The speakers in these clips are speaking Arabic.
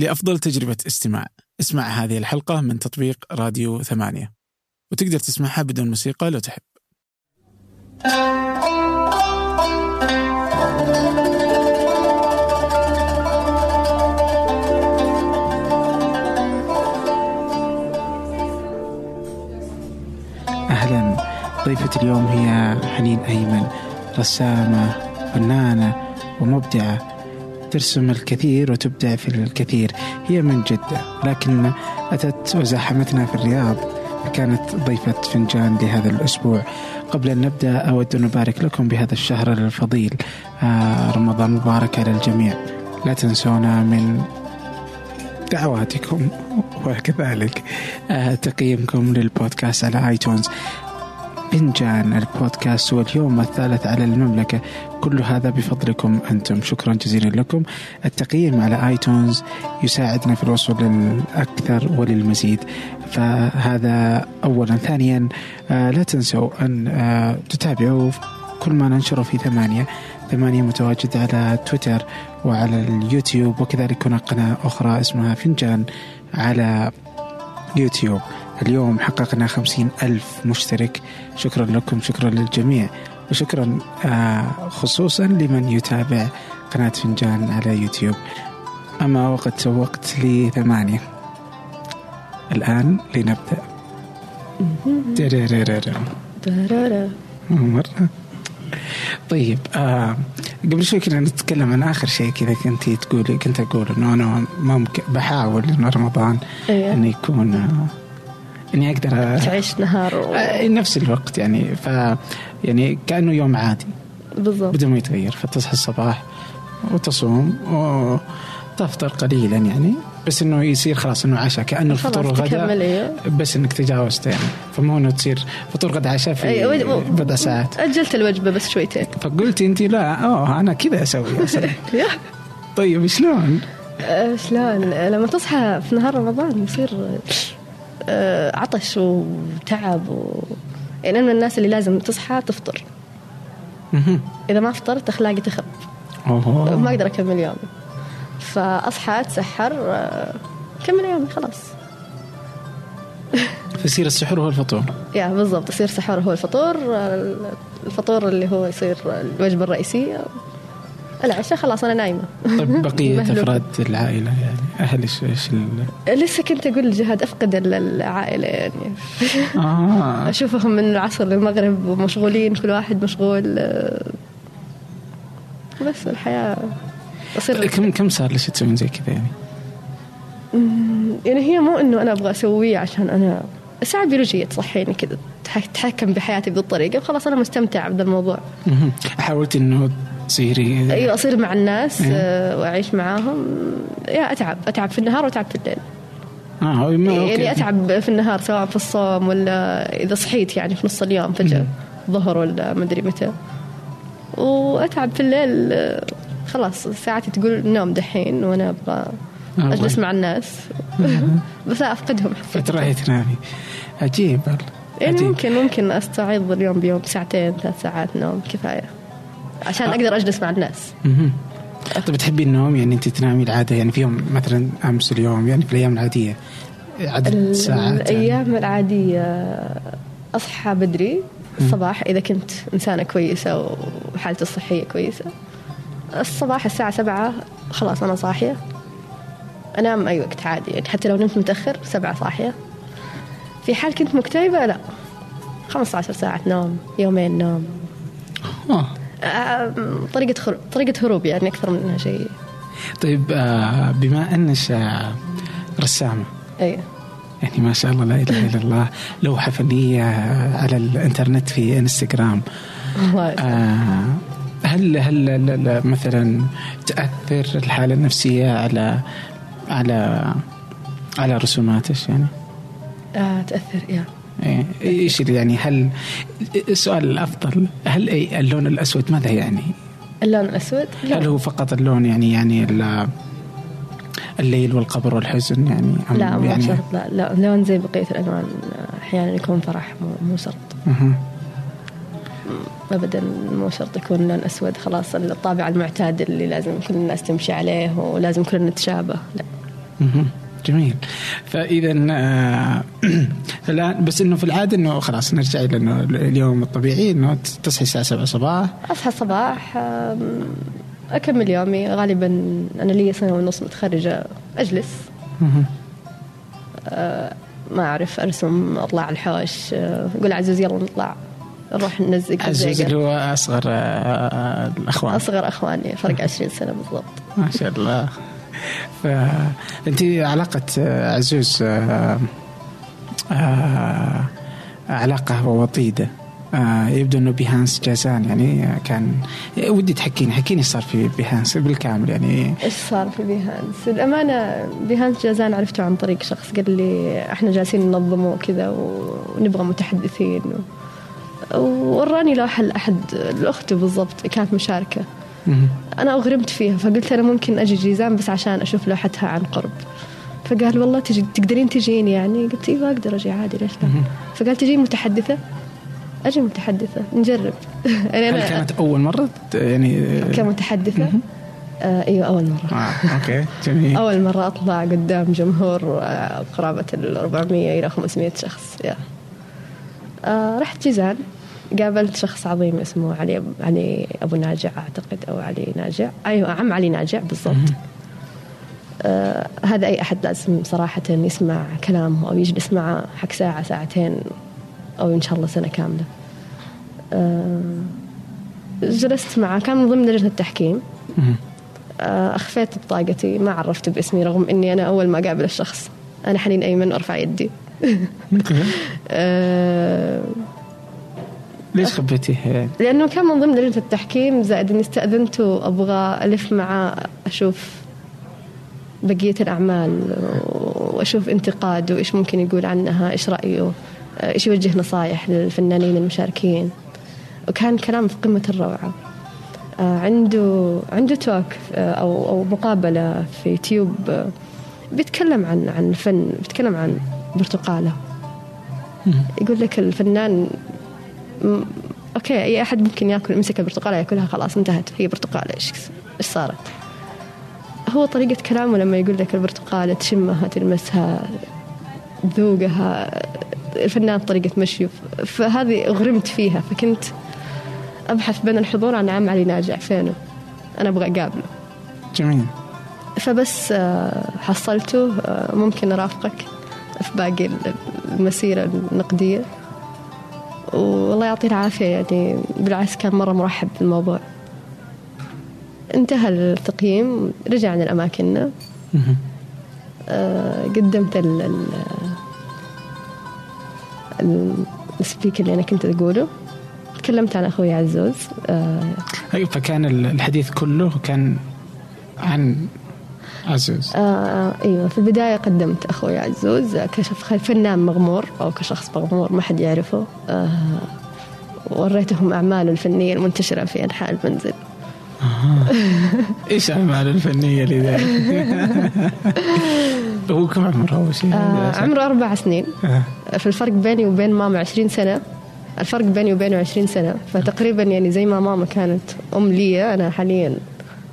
لأفضل تجربة استماع. اسمع هذه الحلقة من تطبيق راديو ثمانية. وتقدر تسمعها بدون موسيقى لو تحب. أهلا. ضيفة اليوم هي حنين أيمن. رسامة فنانة ومبدعة. ترسم الكثير وتبدع في الكثير. هي من جدة لكن أتت وزاحمتنا في الرياض. كانت ضيفة فنجان لهذا الأسبوع. قبل أن نبدأ أود أن أبارك لكم بهذا الشهر الفضيل. آه رمضان مبارك على الجميع. لا تنسونا من دعواتكم. وكذلك آه تقييمكم للبودكاست على آيتونز. فنجان البودكاست هو اليوم الثالث على المملكة. كل هذا بفضلكم أنتم. شكرا جزيلا لكم. التقييم على آيتونز يساعدنا في الوصول للأكثر وللمزيد. فهذا أولا. ثانيا آه لا تنسوا أن آه تتابعوا كل ما ننشره في ثمانية. ثمانية متواجد على تويتر وعلى اليوتيوب وكذلك هناك قناة أخرى اسمها فنجان على يوتيوب. اليوم حققنا خمسين ألف مشترك. شكرا لكم شكرا للجميع وشكرا آه خصوصا لمن يتابع قناة فنجان على يوتيوب. أما وقد سوقت لثمانية. الآن لنبدأ. مرة. طيب آه قبل شوي كنا نتكلم عن آخر شيء كذا كنت تقولي كنت أقول إنه أنا ممكن بحاول إنه رمضان أيوة. انه يكون آه إني أقدر تعيش نهار و... نفس الوقت يعني ف يعني كأنه يوم عادي. بالضبط. بدون ما يتغير فتصحى الصباح وتصوم وتفطر قليلا يعني بس إنه يصير خلاص إنه عشاء كأنه الفطور والغداء أيوه بس إنك تجاوزت يعني. فمو إنه تصير فطور غدا عشاء في أيوة. بضع ساعات. أجلت الوجبة بس شويتين. فقلت انت لا اوه أنا كذا أسوي. طيب شلون؟ آه، شلون؟ لما تصحى في نهار رمضان يصير عطش وتعب و... يعني أنا من الناس اللي لازم تصحى تفطر. إذا ما فطرت اخلاقي تخرب أوه. ما أقدر أكمل يومي. فأصحى أتسحر آه، أكمل يومي خلاص. فيصير السحور هو الفطور. يا بالضبط يصير سحور هو الفطور آه، الفطور اللي هو يصير الوجبة الرئيسية. العشاء خلاص أنا نايمة طيب بقية. أفراد العائلة يعني أهل إيش لسه كنت أقول لجهاد أفقد ال- العائلة يعني آه أشوفهم من العصر للمغرب ومشغولين كل واحد مشغول آه، بس الحياة تصير كم كم صار ليش تسوين زي كذا يعني؟ يعني هي مو إنه أنا أبغى أسويه عشان أنا الساعة البيولوجية تصحيني كذا تح- تتحكم بحياتي بهذه الطريقة خلاص أنا مستمتع بهذا الموضوع. حاولت إنه تصيري أيوة أصير مع الناس. آه، وأعيش معاهم يا أتعب أتعب في النهار وأتعب في الليل آه ما يعني أوكي. أتعب في النهار سواء في الصوم ولا إذا صحيت يعني في نص اليوم فجأة ظهر ولا مدري متى وأتعب في الليل آه، خلاص ساعتي تقول نوم دحين وأنا أبغى آه، طيب. مع الناس بس أفقدهم فترة هي تنامي عجيب والله. يعني. ممكن ممكن أستعيض اليوم بيوم ساعتين ثلاث ساعات نوم كفاية عشان. أقدر أجلس مع الناس. طيب تحبي النوم يعني أنت تنامي العادة يعني في يوم مثلا أمس اليوم يعني في الأيام العادية عدد ساعات يعني. الأيام العادية أصحى بدري الصباح إذا كنت إنسانة كويسة وحالتي الصحية كويسة الصباح الساعة سبعة خلاص أنا صاحية أنام أي وقت عادي يعني حتى لو نمت متأخر سبعة صاحية في حال كنت مكتئبة لا 15 ساعة نوم يومين نوم آه. آه، طريقة. طريقة هروب يعني أكثر من إنها شيء. طيب آه بما انك آه، رسامه أي. يعني ما شاء الله لا إله إلا الله لوحة فنية على الإنترنت في إنستغرام. الله آه هل هل مثلا تأثر الحالة النفسية على على على رسوماتك يعني؟ آه تأثر إيه، إيش يعني هل السؤال الأفضل هل أي- اللون الأسود ماذا يعني؟ اللون الأسود هل لا هو فقط اللون يعني يعني ال- الليل والقبر والحزن يعني أم لا مو يعني شرط لا, لا لون زي بقية الألوان أحيانا يكون فرح مو, مو شرط مهم. أبدا مو شرط يكون لون أسود خلاص الطابع المعتاد اللي لازم كل الناس تمشي عليه ولازم كلنا نتشابه لا. جميل. فاذا آه، الآن بس إنه في العادة إنه خلاص نرجع إلى إنه اليوم الطبيعي إنه تصحي الساعة 7 صباح. أصحى الصباح أكمل يومي. غالبا أنا لي سنة ونص متخرجة أجلس. مهم. ما أعرف أرسم أطلع على الحوش آه، أقول عزوز يلا نطلع نروح ننزق عزوز. اللي هو أصغر آه، الأخوان. أصغر أخواني فرق 20 سنة بالضبط. ما شاء الله. فانت علاقة آه، عزوز آه، آه، علاقة وطيدة. يبدو إنه بيهانس جازان يعني كان ودي تحكيني حكيني صار في بيهانس بالكامل يعني. إيش صار في بيهانس؟ الأمانة بيهانس جازان عرفته عن طريق شخص قال لي إحنا جالسين ننظمه كذا ونبغى متحدثين. و... ووراني لوحه لاحد لاخته بالضبط كانت مشاركة. مهم. أنا أغرمت فيها فقلت أنا ممكن أجي جيزان بس عشان أشوف لوحتها عن قرب. فقال والله تجي تقدرين تجين يعني؟ قلت أيوه أقدر أجي عادي ليش لا؟ فقال تجين متحدثة؟ أجي متحدثة نجرب. يعني هل أنا كانت أول مرة يعني كمتحدثة؟ آه أيوه أول مرة. آه، أوكي جميل. أول مرة أطلع قدام جمهور آه، قرابة ال 400 إلى 500 شخص يا. آه رحت جيزان. قابلت شخص عظيم اسمه علي علي أبو ناجع أعتقد أو علي ناجع. أيوة عم علي ناجع بالضبط. آه هذا أي أحد لازم صراحة يسمع كلامه أو يجلس معه حق ساعة ساعتين أو إن شاء الله سنة كاملة. آه جلست معه كان من ضمن لجنة التحكيم. آه، أخفيت بطاقتي ما عرفت باسمي رغم إني أنا أول ما أقابل الشخص. أنا حنين أيمن وأرفع يدي. ليش خبيتيه يعني؟ لأنه كان من ضمن لجنة التحكيم زائد إني استأذنت وأبغى ألف معاه أشوف بقية الأعمال وأشوف انتقاده وإيش ممكن يقول عنها إيش رأيه إيش يوجه نصايح للفنانين المشاركين. وكان كلام في قمة الروعة. آه، عنده عنده توك آه، أو أو مقابلة في يوتيوب آه، بيتكلم عن عن الفن بيتكلم عن برتقالة. يقول لك الفنان أوكي أي أحد ممكن يأكل يمسك البرتقاله يأكلها خلاص انتهت. هي برتقاله إيش إيش صارت؟ هو طريقة كلامه لما يقول لك البرتقالة تشمها تلمسها ذوقها الفنان طريقة مشيه. فهذه أغرمت فيها فكنت أبحث بين الحضور عن عم علي ناجع فينه. أنا أبغى أقابله. جميل. فبس آه، حصلته آه، ممكن أرافقك في باقي المسيرة النقدية. والله يعطيه العافية يعني بالعكس كان مرة مرحب بالموضوع. انتهى التقييم رجعنا لأماكننا. آه، قدمت ال ال ال- السبيك اللي أنا كنت أقوله. تكلمت عن أخوي عزوز. آه، أي فكان الحديث كله كان عن عزوز. آه أيوه في البداية قدمت أخوي عزوز كشف فنان مغمور أو كشخص مغمور ما حد يعرفه. آه وريتهم اعماله الفنية المنتشرة في أنحاء المنزل. إيش اعماله الفنية لذلك؟ هو كم عمره أول شيء؟ آه عمره أربع سنين. آه. في الفرق بيني وبين ماما 20 سنة. الفرق بيني وبينه 20 سنة. فتقريبا يعني زي ما ماما كانت أم لي أنا حاليا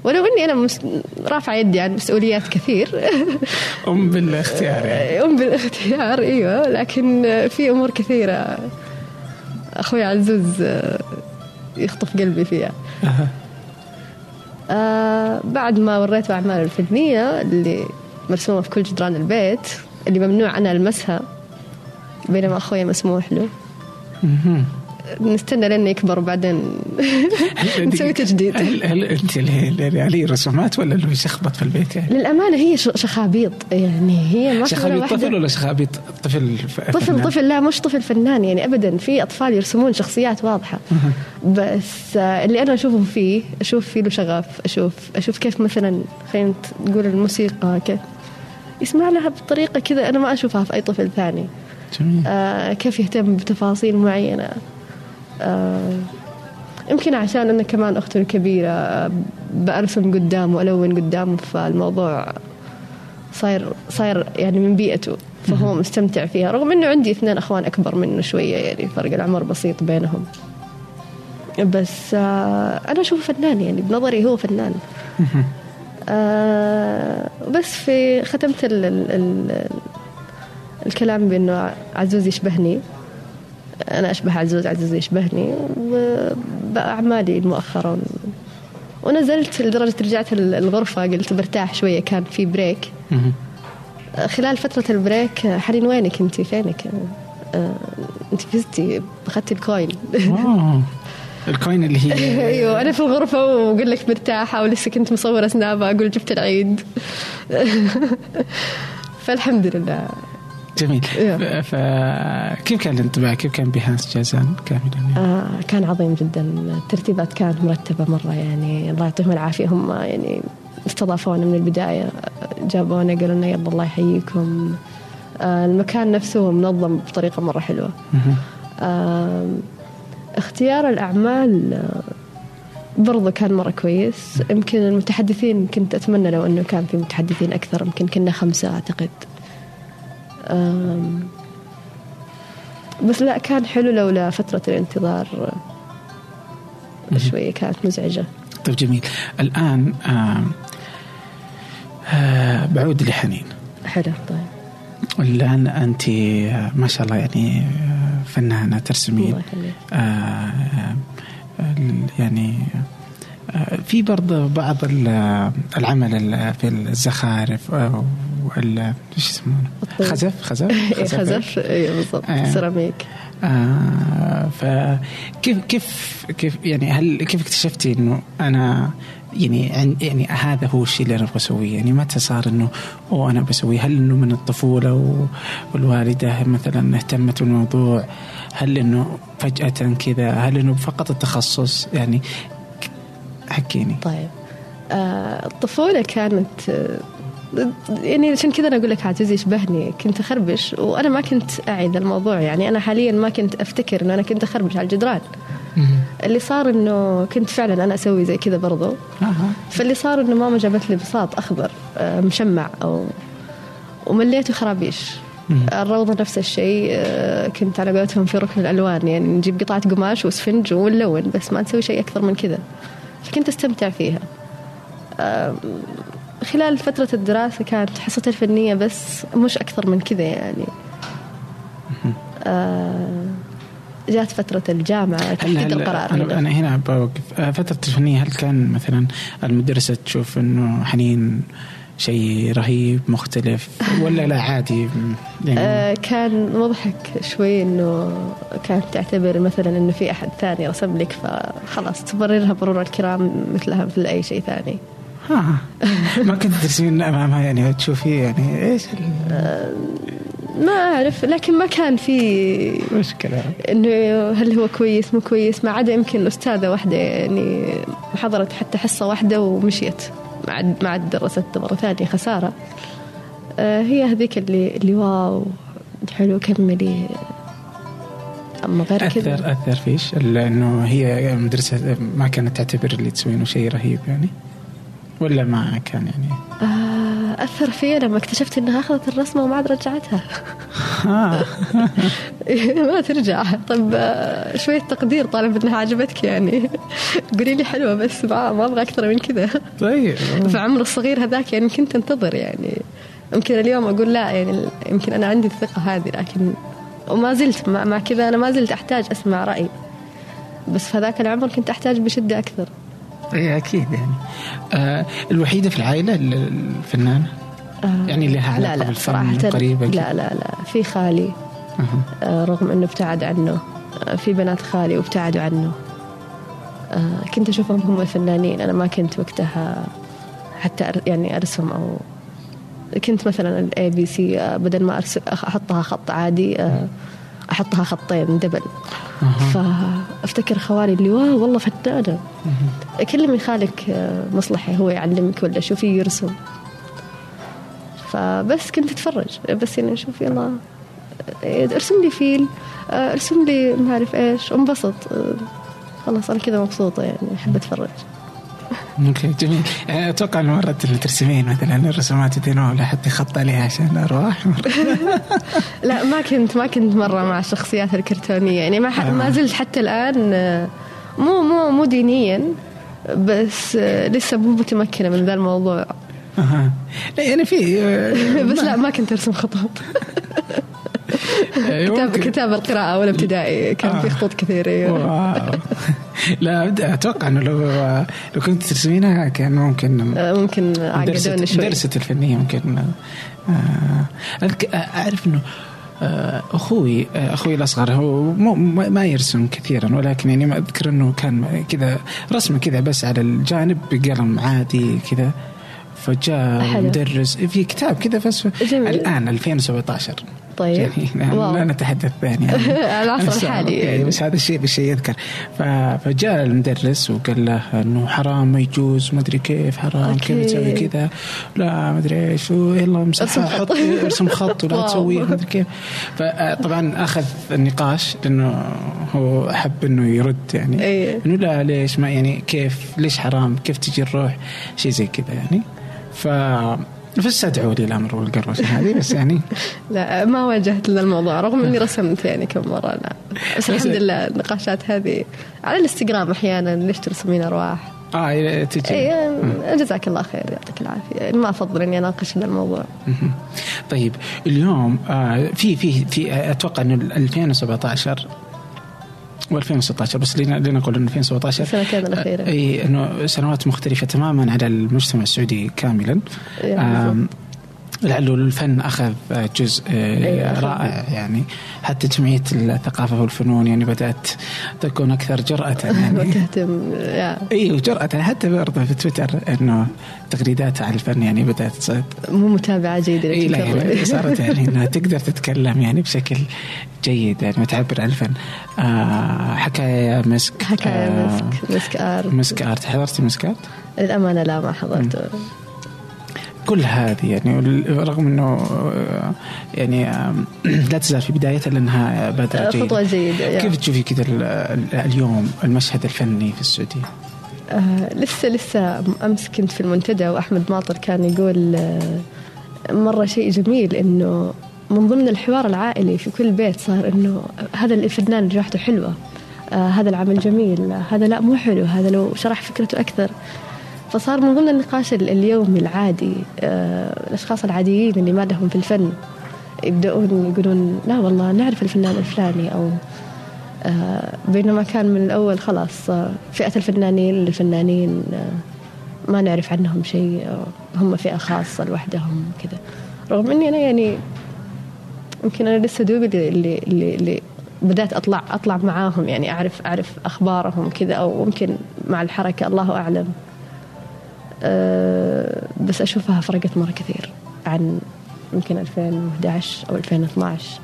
ولو إني أنا مس... رافعة يدي عن مسؤوليات كثير. أم بالاختيار يعني. أم بالاختيار إيوه. لكن في أمور كثيرة أخوي عزوز آه، يخطف قلبي فيها. آه بعد ما وريته اعماله الفنية اللي مرسومة في كل جدران البيت اللي ممنوع أنا ألمسها بينما أخوي مسموح له. نستنى لين يكبر وبعدين نسوي تجديد. هل هل أنت اللي عليه رسومات ولا اللي يشخبط في البيت يعني؟ للأمانة هي شخابيط يعني هي ما شخابيط. طفل ولا شخابيط؟ طفل طفل فنان؟ طفل لا مش طفل فنان يعني ابدا. في أطفال يرسمون شخصيات واضحة. بس آه، اللي أنا اشوفه فيه أشوف فيه له شغف أشوف أشوف كيف مثلا خلينا تقول الموسيقى كيف يسمع لها بطريقة كذا أنا ما أشوفها في أي طفل ثاني. جميل. آه كيف يهتم بتفاصيل معينة. يمكن عشان أنا كمان اخته الكبيرة آه، برسم قدامه وألون قدامه فالموضوع صاير صاير يعني من بيئته فهو مستمتع فيها رغم إنه عندي اثنين أخوان أكبر منه شوية يعني فرق العمر بسيط بينهم. بس آه أنا أشوفه فنان يعني بنظري هو فنان. آه بس في ختمت ال ال ال الكلام بأنه عزوز يشبهني. أنا أشبه عزوز عزوز يشبهني وبأعمالي مؤخرا. ونزلت لدرجة رجعت الغرفة قلت برتاح شوية كان في break. خلال فترة ال break حنين وينك أنت؟ فينك؟ آه، أنت فزتي أخذتي ال queen أوه. ال queen اللي هي أيوه أنا في الغرفة واقول لك مرتاحة ولسه كنت مصورة سنابة أقول جبت العيد. فالحمد لله. جميل. إيه. فكيف كان الانطباع؟ كيف كان بهانس جازان كاملا يعني؟ آه كان عظيم جدا. الترتيبات كانت مرتبة مرة يعني الله يعطيهم العافية. هم يعني استضافونا من البداية. جابونا قالوا لنا يلا الله يحييكم. آه المكان نفسه منظم بطريقة مرة حلوة. مهم. آه اختيار الأعمال آه، برضو كان مرة كويس. يمكن المتحدثين كنت أتمنى لو أنه كان في متحدثين أكثر. يمكن كنا خمسة أعتقد. بس لا كان حلو لولا فترة الانتظار. شوية كانت مزعجة. طيب جميل. الآن آه آه بعود لحنين. حلو طيب. الآن أنت آه، ما شاء الله يعني آه، فنانة ترسمين. آه، يعني في برضه بعض ال- العمل ال- في الزخارف وال إيش يسمونه؟ خزف خزف؟ إيه، خزف اي بالضبط آه. سيراميك. آه فكيف كيف كيف يعني هل كيف اكتشفتي إنه أنا يعني عن يعني هذا هو الشيء اللي أنا أبغى أسويه؟ يعني متى صار إنه أوه أنا بسويه هل إنه من الطفولة والوالدة مثلا اهتمت بالموضوع؟ هل إنه فجأة كذا؟ هل إنه فقط التخصص؟ يعني حكيني. طيب. آه الطفولة كانت آه، يعني عشان كذا أنا أقول لك عزيزي يشبهني. كنت أخربش وأنا ما كنت اعي الموضوع. يعني أنا حاليا ما كنت أفتكر إنه أنا كنت أخربش على الجدران. اللي صار إنه كنت فعلا أنا أسوي زي كذا برضو. آه. فاللي صار إنه ماما جابت لي بساط أخضر آه، مشمع أو ومليته خرابيش. مم. الروضة نفس الشيء آه، كنت على قولتهم في ركن الألوان. يعني نجيب قطعة قماش وسفنج ونلون بس ما نسوي شيء أكثر من كذا. فكنت أستمتع فيها. خلال فترة الدراسة كانت حصتي الفنية بس مش أكثر من كذا يعني. آه، جات فترة الجامعة هل تحديد هل القرار. أنا, هنا. أنا هنا بوقف آه، فترة الفنية هل كان مثلا المدرسة تشوف إنه حنين شيء رهيب مختلف ولا لا عادي؟ يعني آه، كان مضحك شوي إنه كانت تعتبر مثلا إنه في أحد ثاني رسم لك فخلاص تبررها مرور الكرام مثلها مثل أي شيء ثاني. ها ما كنت ترسمين أمامها يعني تشوفي يعني إيش ما أعرف لكن ما كان في المشكلة إنه هل هو كويس مو كويس ما عدا يمكن أستاذة واحدة يعني حضرت حتى حصة واحدة ومشيت. ما عاد درست مره ثانية خسارة. آه، هي هذيك اللي اللي واو. حلو كملي. أما غير كذا. أثر اثر فيش انه هي مدرسة ما كانت تعتبر اللي تسوينه شيء رهيب يعني. ولا ما كان يعني؟ آه، أثر فيا لما اكتشفت إنها أخذت الرسمة وما عاد رجعتها. ها ما ترجع. طب آه، شوية تقدير طالب إنها عجبتك يعني. قولي لي حلوة بس ما, ما أبغى أكثر من كذا. طيب. في عمر الصغير هذاك يعني كنت أنتظر يعني. يمكن اليوم أقول لا يعني يمكن أنا عندي الثقة هذه لكن وما زلت مع, مع كذا أنا ما زلت أحتاج أسمع رأي. بس في هذاك العمر كنت أحتاج بشدة أكثر. اي أكيد يعني. آه الوحيدة في العائلة الفنانة؟ آه، يعني لها علاقة لا لا بالفن قريبه؟ لا لا لا في خالي. أها. آه، رغم إنه ابتعد عنه. آه، في بنات خالي وابتعدوا عنه. آه، كنت أشوفهم هم فنانين أنا ما كنت وقتها حتى يعني أرسم أو كنت مثلا ال ABC بدل ما أرسم أحطها خط عادي آه، أحطها خطين double. فأفتكر خوالي اللي wow والله فنانه كلمي خالك آه، مصلحي هو يعلمك ولا شوفي يرسم. فبس كنت أتفرج. بس يعني أشوف يلا آه، ارسم لي فيل آه، ارسم لي ما أعرف إيش انبسط. خلاص أنا كذا مبسوطة يعني أحب أتفرج. أوكي جميل يعني أتوقع إنه مرات اللي ترسمين مثلا الرسومات يدينوها ولا حد يخط عليها عشان ارواح لا ما كنت ما كنت مرة مع الشخصيات الكرتونية يعني ما ح- ما زلت حتى الآن آه، مو مو مو دينيا بس آه، لسه مو متمكنة من ذا الموضوع أها. لا يعني في آه، بس لا ما كنت أرسم خطوط آه، كتاب. كتاب القراءة والابتدائي كان في خطوط كثير أيوة. واو. لا أتوقع إنه لو لو كنت ترسمينها كان ممكن ممكن درست عقدوني شوي درست الفنية ممكن آه أعرف إنه آه، أخوي آه، أخوي الأصغر هو مو ما يرسم كثيرا ولكن يعني ما أذكر إنه كان كذا رسمة كذا بس على الجانب بقلم عادي كذا فجاء. مدرس في كتاب كذا جميل. الآن 2017 طيب. واو. لا نتحدث يعني العصر الحالي. يعني بس هذا الشيء بالشيء يذكر. فجاء المدرس وقال له إنه حرام ما يجوز ما أدري كيف حرام كيف. تسوي كذا؟ لا ما أدري إيش. يلا امسحها خط. حط ارسم خط ولا واو. تسويه ما أدري كيف. فطبعا أخذ النقاش لأنه هو أحب إنه يرد يعني. إيه. إنه لا ليش ما يعني كيف ليش حرام؟ كيف تجي الروح؟ شيء زي كذا يعني. ف فاستدعوا لي الامر والقروشه هذه بس يعني لا ما واجهت ذا الموضوع رغم إني رسمت يعني كم مرة لا. بس الحمد لله النقاشات هذه على الإنستغرام أحيانا ليش ترسمين أرواح. آه تجي. اي جزاك الله خير يعطيك العافية. يعني ما أفضل إني أناقش هذا الموضوع. طيب اليوم آه في في في أتوقع إنه 2017 و2016 بس لنقول إنه 2017 السنتين الأخيرة. آه، إي إنه سنوات مختلفة تماما على المجتمع السعودي كاملا. لعله الفن أخذ جزء آه، أي، أخذ. رائع يعني حتى جمعيه الثقافة والفنون يعني بدأت تكون أكثر جرأة يعني. وتهتم إي وجرأة حتى برضه في تويتر إنه تغريدات على الفن يعني بدأت تصير مو متابعة جيدة إي لا. يعني صارت يعني انها تقدر تتكلم يعني بشكل جيد يعني وتعبر عن الفن. آه حكاية مسك حكاية آه مسك مسك آر. مسك art حضرتي مسك art؟ للأمانة لا ما حضرته. كل هذه يعني رغم إنه آه، يعني لا تزال في بدايتها لأنها بادره جيده خطوة جيدة يا. كيف تشوفي كذا ال- ال- اليوم المشهد الفني في السعودية؟ آه لسه لسه أمس كنت في المنتدى وأحمد ماطر كان يقول آه مرة شيء جميل إنه من ضمن الحوار العائلي في كل بيت صار إنه هذا الفنان ريحته حلوة آه هذا العمل جميل هذا لا مو حلو هذا لو شرح فكرته أكثر فصار من ضمن النقاش ال- اليومي العادي آه الأشخاص العاديين اللي ما لهم في الفن يبدأون يقولون لا والله نعرف الفنان الفلاني أو آه، بينما كان من الأول خلاص آه، فئة الفنانين للفنانين آه، ما نعرف عنهم شيء هم فئة خاصة لوحدهم كذا رغم إني أنا يعني يمكن أنا لسه دوبي اللي, اللي, اللي, بدأت أطلع أطلع معاهم يعني أعرف أعرف أخبارهم كذا أو ممكن مع الحركة الله أعلم. بس أشوفها فرقت مرة كثير عن يمكن 2011 أو 2012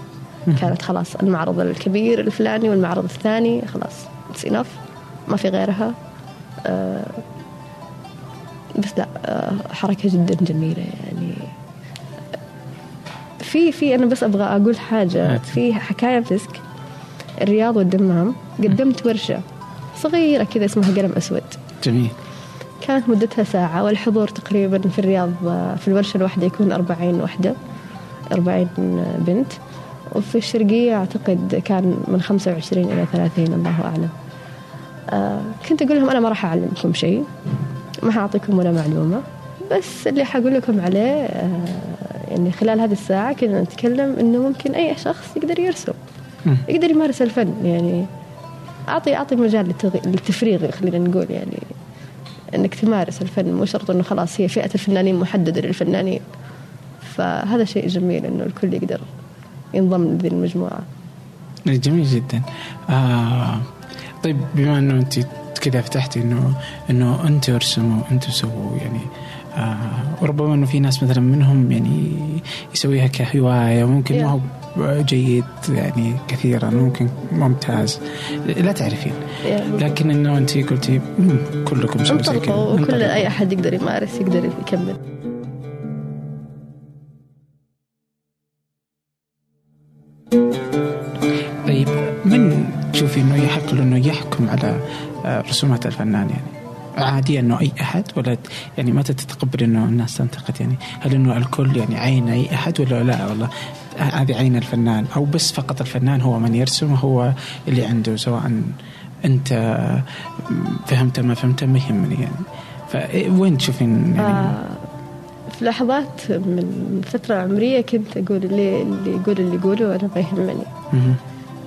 كانت خلاص المعرض الكبير الفلاني والمعرض الثاني خلاص اتس انف ما في غيرها. آه بس لا آه حركة جدا جميلة يعني. في في أنا بس أبغى أقول حاجة. في حكاية مسك الرياض والدمام. قدمت ورشة صغيرة كذا اسمها قلم أسود. جميل. كانت مدتها ساعة والحضور تقريبا في الرياض في الورشة الواحدة يكون 40 وحدة 40 بنت. وفي الشرقية أعتقد كان من 25 إلى 30 الله أعلم. آه كنت أقول لهم أنا ما راح أعلمكم شيء ما حأعطيكم ولا معلومة بس اللي حقول لكم عليه آه يعني خلال هذه الساعة كنا نتكلم إنه ممكن أي شخص يقدر يرسم. يقدر يمارس الفن يعني أعطي أعطي مجال للتفريغ خلينا نقول يعني. إنك تمارس الفن مو شرط إنه خلاص هي فئة الفنانين محددة للفنانين. فهذا شيء جميل إنه الكل يقدر ينضم لذي المجموعة. جميل جدا. آه طيب بما إنه أنت كذا فتحتي إنه إنه أنتوا ارسموا أنتوا سووا يعني آه وربما إنه في ناس مثلا منهم يعني يسويها كهواية وممكن ما هو جيد يعني كثيرا ممكن ممتاز. لا تعرفين. يعني. لكن إنه أنت قلتي كلكم سووا زي كذا. وكل. أي أحد يقدر يمارس يقدر يكمل. طيب من تشوفي إنه يحق له انه يحكم على آه، رسومات الفنان يعني؟ عادي إنه أي أحد؟ ولا يعني متى تتقبل إنه الناس تنتقد يعني؟ هل إنه الكل يعني عين أي أحد ولا لا؟ والله هذه عين الفنان أو بس فقط الفنان هو من يرسم هو اللي عنده سواء أنت فهمت ما فهمت ما يهمني يعني فوين تشوفين يعني؟ آه في لحظات من فترة عمرية كنت أقول اللي, اللي يقول اللي يقوله أنا ما يهمني.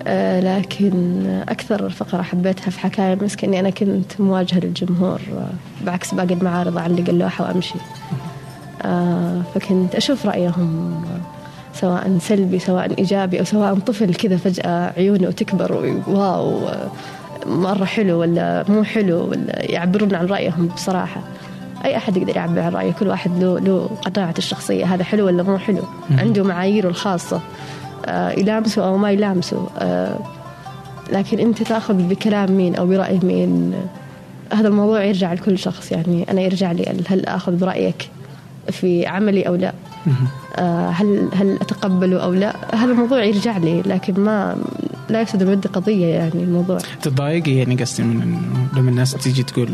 آه لكن أكثر فقرة حبيتها في حكاية مسك إني أنا كنت مواجهة للجمهور بعكس باقي المعارض أعلق اللوحة وأمشي. آه فكنت أشوف رأيهم. سواء سلبي سواء إيجابي أو سواء طفل كذا فجأة عيونه تكبر واو مرة حلو ولا مو حلو ولا يعبرون عن رأيهم بصراحة. أي أحد يقدر يعبر عن رأيه؟ كل واحد له له قناعته الشخصية هذا حلو ولا مو حلو؟ عنده معاييره الخاصة. آه يلامسه أو ما يلامسه. آه لكن أنت تأخذ بكلام مين أو برأي مين؟ هذا الموضوع يرجع لكل شخص يعني. أنا يرجع لي هل آخذ برأيك؟ في عملي أو لا. آه هل هل أتقبله أو لا؟ هذا الموضوع يرجع لي لكن ما لا يفسد الود قضية يعني الموضوع. تتضايقي يعني قصدي من لما الناس تيجي تقول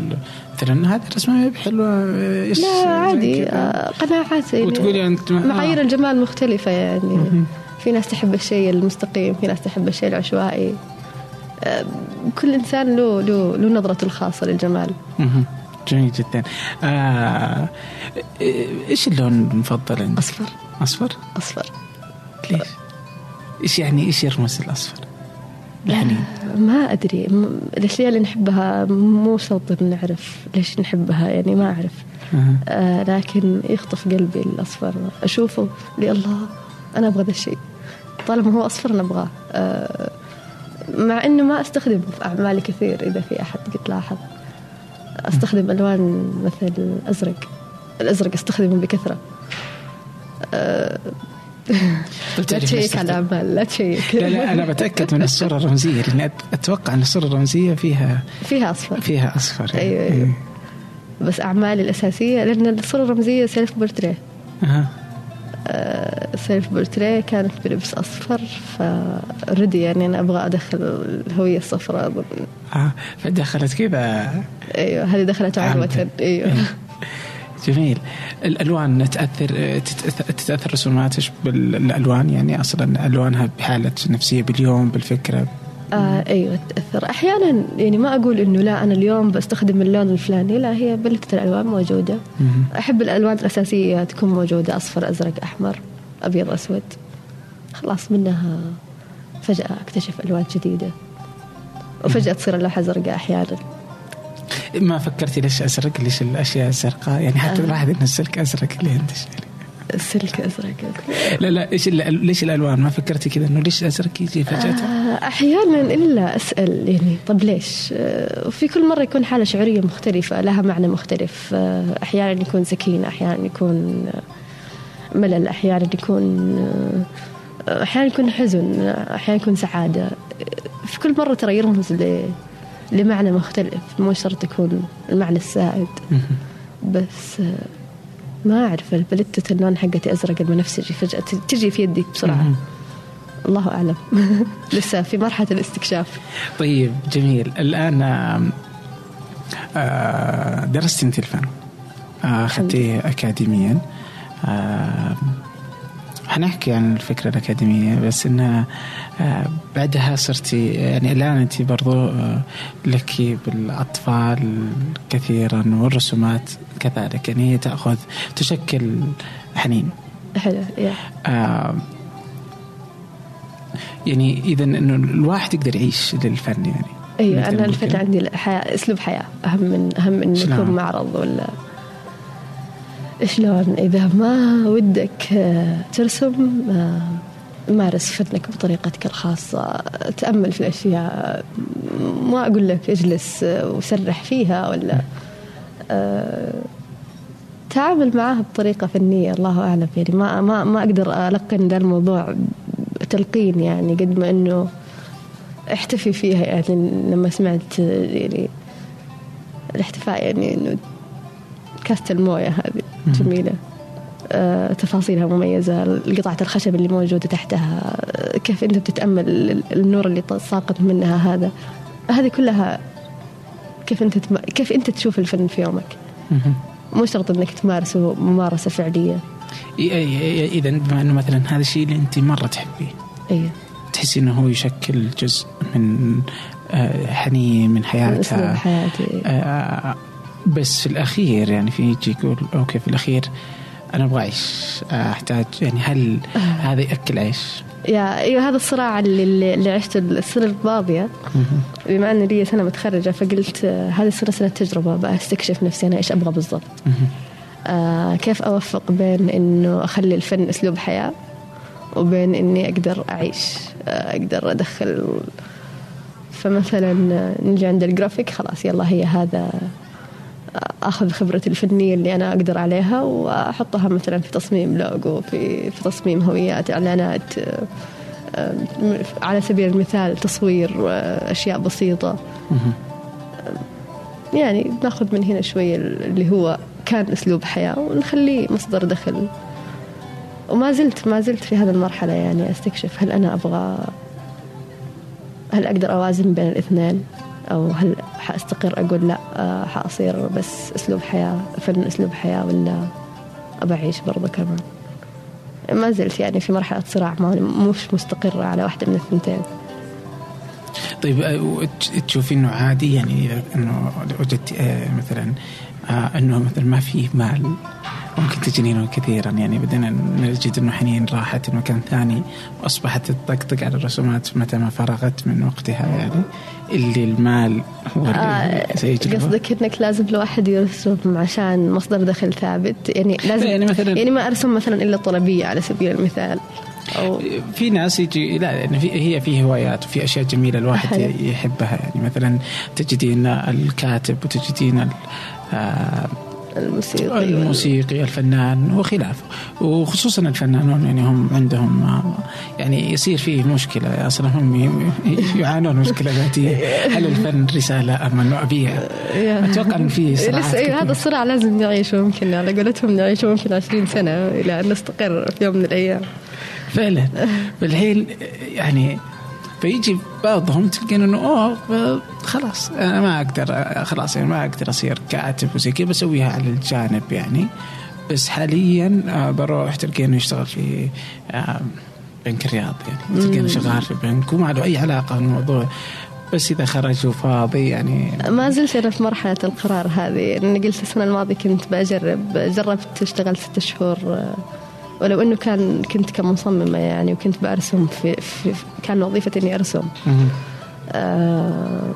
مثلا هذه الرسمة ما هي بحلوة إيش لا عادي؟ آه قناعات يعني. وتقولي أنت ما- معايير آه. الجمال مختلفة يعني. في ناس تحب الشيء المستقيم في ناس تحب الشيء العشوائي. كل إنسان له له له نظرته الخاصة للجمال. جميل جدا آه إيش اللون المفضل عندك؟ أصفر أصفر؟ أصفر ليش؟ إيش يعني إيش يرمز الأصفر؟ يعني ما أدري م- الأشياء اللي نحبها مو شرط نعرف ليش نحبها يعني ما أعرف آه. آه لكن يخطف قلبي الأصفر أشوفه لي الله أنا أبغى ذا الشيء طالما هو أصفر أنا أبغاه آه مع إنه ما أستخدمه في أعمالي كثير إذا في أحد قد لاحظ أستخدم ألوان مثل الأزرق. الأزرق أستخدمه بكثرة. آه لا تعرف تشيّك على الأعمال لا تشيك. لا لا أنا بتأكد من الصورة الرمزية لاني أت- أتوقع أن الصورة الرمزية فيها فيها أصفر. فيها أصفر يعني. أيوة، أيوة. بس أعمالي الأساسية لأن الصورة الرمزية self portrait أها. self portrait كانت بلبس أصفر فردي يعني أنا أبغى أدخل الهوية الصفراء أظن آه فدخلت كذا أيوة هذه دخلت عنوة عمدا. أيوة. جميل. الألوان تأثر تتأثر رسوماتك بالألوان؟ يعني أصلا ألوانها بحالة نفسية باليوم بالفكرة آه أيوة تأثر. أحيانا يعني ما أقول إنه لا أنا اليوم بستخدم اللون الفلاني لا هي بلتة الألوان موجودة. مهم. أحب الألوان الأساسية تكون موجودة أصفر أزرق أحمر أبيض أسود. خلاص منها فجأة أكتشف ألوان جديدة. وفجأة تصير اللوحة زرقاء أحيانا. ما فكرتي ليش أزرق؟ ليش الأشياء الزرقاء؟ يعني حتى آه. لاحظ إن السلك أزرق اللي عندك يعني. السلك أزرق. لا لا إيش ليش الألوان؟ ما فكرتي كذا إنه ليش الازرق يجي فجأة؟ آه، أحيانا إلا أسأل يعني طب ليش؟ آه، وفي كل مرة يكون حالة شعورية مختلفة لها معنى مختلف. آه، أحيانا يكون سكينة أحيانا يكون آه، ملل أحيانا يكون آه، أحيانا يكون حزن آه، أحيانا يكون سعادة. آه، في كل مرة ترى يرمز ل- لمعنى مختلف مو شرط يكون المعنى السائد. بس آه، ما أعرف البلتة اللون حقتي أزرق البنفسجي فجأة تجي في يدي بسرعة. الله أعلم. لسه في مرحلة الاستكشاف. طيب جميل. الآن آم، آه، درست انت الفن آه، أخذتيه اكاديميا. آه، حنحكي عن الفكرة الأكاديمية بس إنها آه، بعدها صرتي يعني الآن أنت برضو آه، لك بالأطفال كثيرا والرسومات كذلك يعني هي تأخذ تشكل حنين حلو آه، يعني إذا إنه الواحد يقدر يعيش للفن يعني أيوه أنا الفن. عندي الحياة أسلوب حياة أهم من أهم من؟ يكون معرض ولا شلون؟ إذا ما ودك آه، ترسم آه، مارس فنك بطريقتك الخاصة. تأمل في الأشياء. ما أقول لك اجلس آه، وسرح فيها ولا تعامل معاها بطريقة فنية الله أعلم. يعني ما ما ما أقدر ألقن ذا الموضوع تلقين يعني قد ما إنه أحتفي فيها يعني لما سمعت يعني الاحتفاء يعني إنه كاسة الموية هذه. مم. جميلة. آه، تفاصيلها مميزة. قطعة الخشب اللي موجودة تحتها. آه، كيف أنت بتتأمل ال- النور اللي ساقط منها هذا. هذه كلها كيف أنت تم... كيف أنت تشوف الفن في يومك. مو شرط أنك تمارسه ممارسة فعلية. إذا بما أنه مثلا هذا الشيء اللي أنت مرة تحبيه. أيه تحسي إنه هو يشكل جزء من آه، حنين من حياتها. حياتي. آه، بس في الأخير يعني في يجي يقول أوكي في الأخير أنا أبغى اعيش آه، أحتاج يعني هل هذا يأكل عيش؟ يا أيوه هذا الصراع اللي, اللي عشته السنة الماضية. بما أن لي سنة متخرجة فقلت آه، هذه السنة سنة تجربة بستكشف نفسي أنا إيش أبغى بالضبط. آه كيف أوفق بين إنه أخلي الفن أسلوب حياة وبين إني أقدر أعيش آه أقدر أدخل. فمثلا آه، نجي عند الجرافيك خلاص يلا هي هذا أخذ خبرتي الفنية اللي أنا أقدر عليها وأحطها مثلا في تصميم لوجو في في تصميم هويات إعلانات آه، على سبيل المثال تصوير آه، أشياء بسيطة. يعني ناخذ من هنا شوية اللي هو كان أسلوب حياة ونخليه مصدر دخل. وما زلت ما زلت في هذه المرحلة يعني أستكشف هل أنا أبغى هل أقدر أوازن بين الاثنين. أو هل حأستقر أقول لا آه، حأصير بس أسلوب حياة فن أسلوب حياة ولا أبى أعيش برضه كمان ما زلت يعني في مرحلة صراع مش مستقرة على واحدة من الثنتين طيب آه، تشوفي انه عادي يعني انه وجدت آه، مثلا انه مثلا ما في مال ممكن تجنين كثيرا. يعني بدنا نجد إنه حنين راحت مكان ثاني وأصبحت تطقطق على الرسومات متى ما فرغت من وقتها يعني. اللي المال هو اللي آه قصدك إنك لازم الواحد يرسم عشان مصدر دخل ثابت؟ يعني لازم يعني مثلا يعني ما أرسم مثلا إلا طلبية على سبيل المثال. أو في ناس يجي لا يعني في هي في هوايات وفي أشياء جميلة الواحد حلو. يحبها. يعني مثلا تجدين الكاتب وتجدين آه الموسيقي. الموسيقي الفنان وخلافه. وخصوصا الفنانون يعني هم عندهم يعني يصير فيه مشكلة. أصلا هم يعانون مشكلة ذاتية. هل الفن رسالة أم أنه أبيع؟ أتوقع ان في صراعات هذا الصراع لازم نعيشه ممكن على قولتهم نعيشه ممكن 20 سنة إلى أن نستقر في يوم من الأيام. فعلا. فالحين يعني فيجي بعضهم تلقين إنه أوه خلاص أنا ما أقدر خلاص يعني ما أقدر أصير كاتب وزي كذا بسويها على الجانب يعني. بس حاليا آه، بروح تلقينه يشتغل في بنك الرياض يعني. تلقينه شغال في بنك وما له أي علاقة بالموضوع. بس إذا خرج وفاضي يعني. ما زلت أنا في مرحلة القرار هذه. اني قلت السنة الماضية كنت بجرب جربت أشتغل ست شهور آه، ولو إنه كان كنت كمصممة يعني وكنت برسم في, في كان وظيفتي إني أرسم. آه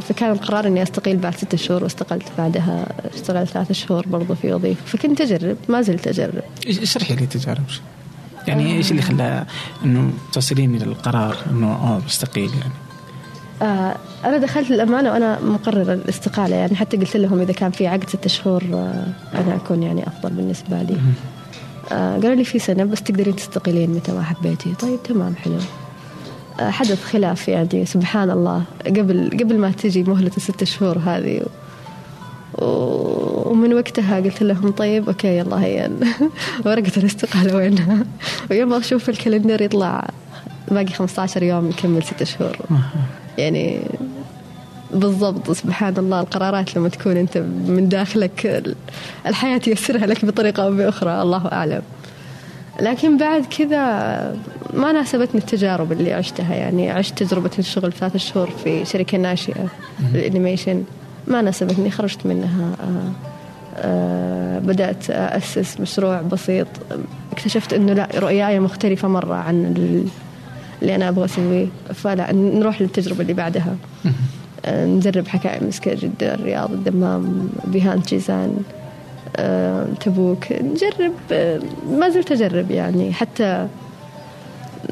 فكان القرار إني أستقيل بعد ستة شهور واستقلت بعدها اشتغلت ثلاثة شهور برضو في وظيفة. فكنت أجرب ما زلت أجرب. اشرحي لي تجارب؟ يعني إيش اللي خلى إنه تصلين إلى القرار إنه آه بستقيل يعني؟ آه أنا دخلت الأمانة وأنا مقررة الاستقالة يعني حتى قلت لهم إذا كان في عقد ستة شهور آه أنا أكون يعني أفضل بالنسبة لي. قالوا لي في سنة بس تقدرين تستقيلين متى ما حبيتي طيب تمام حلو. آه حدث خلاف يعني سبحان الله. قبل قبل ما تجي مهلة الست شهور هذه ومن وقتها قلت لهم طيب okay يلا هي ورقة الاستقالة وينها ويوم أشوف ال calendar يطلع باقي 15 يوم نكمل ست شهور. يعني بالضبط سبحان الله القرارات لما تكون أنت من داخلك الحياة تيسرها لك بطريقة أو بأخرى الله أعلم. لكن بعد كذا ما ناسبتني التجارب اللي عشتها. يعني عشت تجربة الشغل ثلاث شهور في شركة ناشئة الانيميشن ما ناسبتني خرجت منها آه، آه، بدأت أسس مشروع بسيط. اكتشفت أنه لا رؤياي مختلفة مرة عن اللي أنا أبغى أسويه. فلا نروح للتجربة اللي بعدها. نجرب حكاية مسكة جدة الرياض الدمام بيهان جيزان آه، تبوك. نجرب ما زلت أجرب يعني. حتى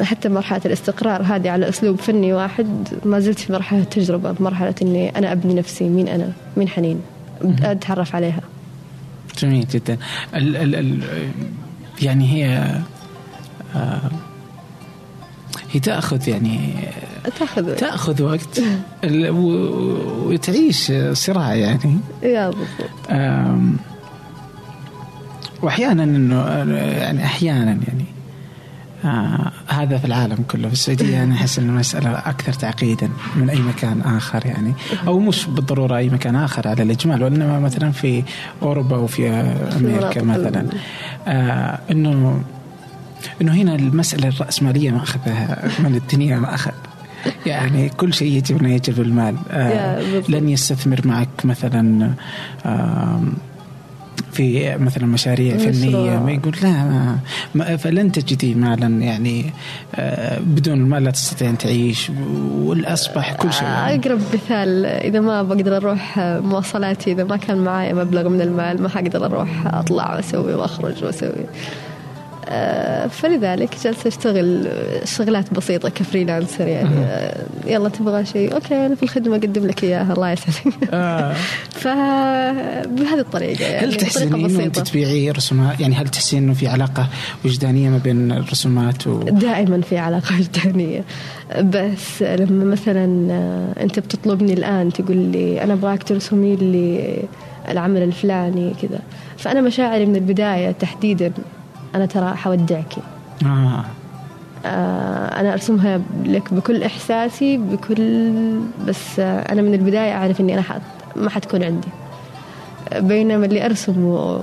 حتى مرحلة الاستقرار هذه على أسلوب فني واحد ما زلت في مرحلة تجربة مرحلة إني أنا أبني نفسي مين أنا مين حنين. أتعرف عليها. جميل جدا. ال ال ال يعني هي آه هي تأخذ يعني تاخذ تأخذ وقت. وتعيش صراع يعني. يا بالضبط. وأحيانا إنه يعني أحيانا يعني. آه هذا في العالم كله. في السعودية أنا أحس أن المسألة أكثر تعقيدا من أي مكان آخر يعني. أو مش بالضرورة أي مكان آخر على الإجمال وإنما مثلا في أوروبا وفي أمريكا مثلا. آه أنه إنه هنا المسألة الرأسمالية ما أخذها من الدنيا ما أخذ. يعني كل شيء يجب أن يجلب المال آه. لن يستثمر معك مثلا آم، في مثلا مشاريع. فنية ما يقول لا ما- فلن تجدي مالا يعني آه، بدون المال لا تستطيع أن تعيش والأصبح كل شيء. أقرب مثال إذا ما بقدر أروح مواصلاتي إذا ما كان معايا مبلغ من المال ما حقدر أروح أطلع وأسوي وأخرج وأسوي آه، فلذلك جالسة أشتغل شغلات بسيطة ك freelancer يعني. آه، يلا تبغى شيء؟ okay أنا في الخدمة أقدم لك إياها الله يسعدك. آه. فبهذه الطريقة يعني هل تحسين انت بسيطة. تبيعي رسومات؟ يعني هل تحسين إنه في علاقة وجدانية ما بين الرسومات و... دائما في علاقة وجدانية. بس لما مثلا آه، أنت بتطلبني الآن تقول لي أنا أبغاك ترسمي لي العمل الفلاني كذا. فأنا مشاعري من البداية تحديدا أنا ترى حودعك آه. آه، أنا أرسمها لك بكل إحساسي بكل بس آه، أنا من البداية أعرف إني أنا حت ما حتكون عندي بينما اللي أرسم و...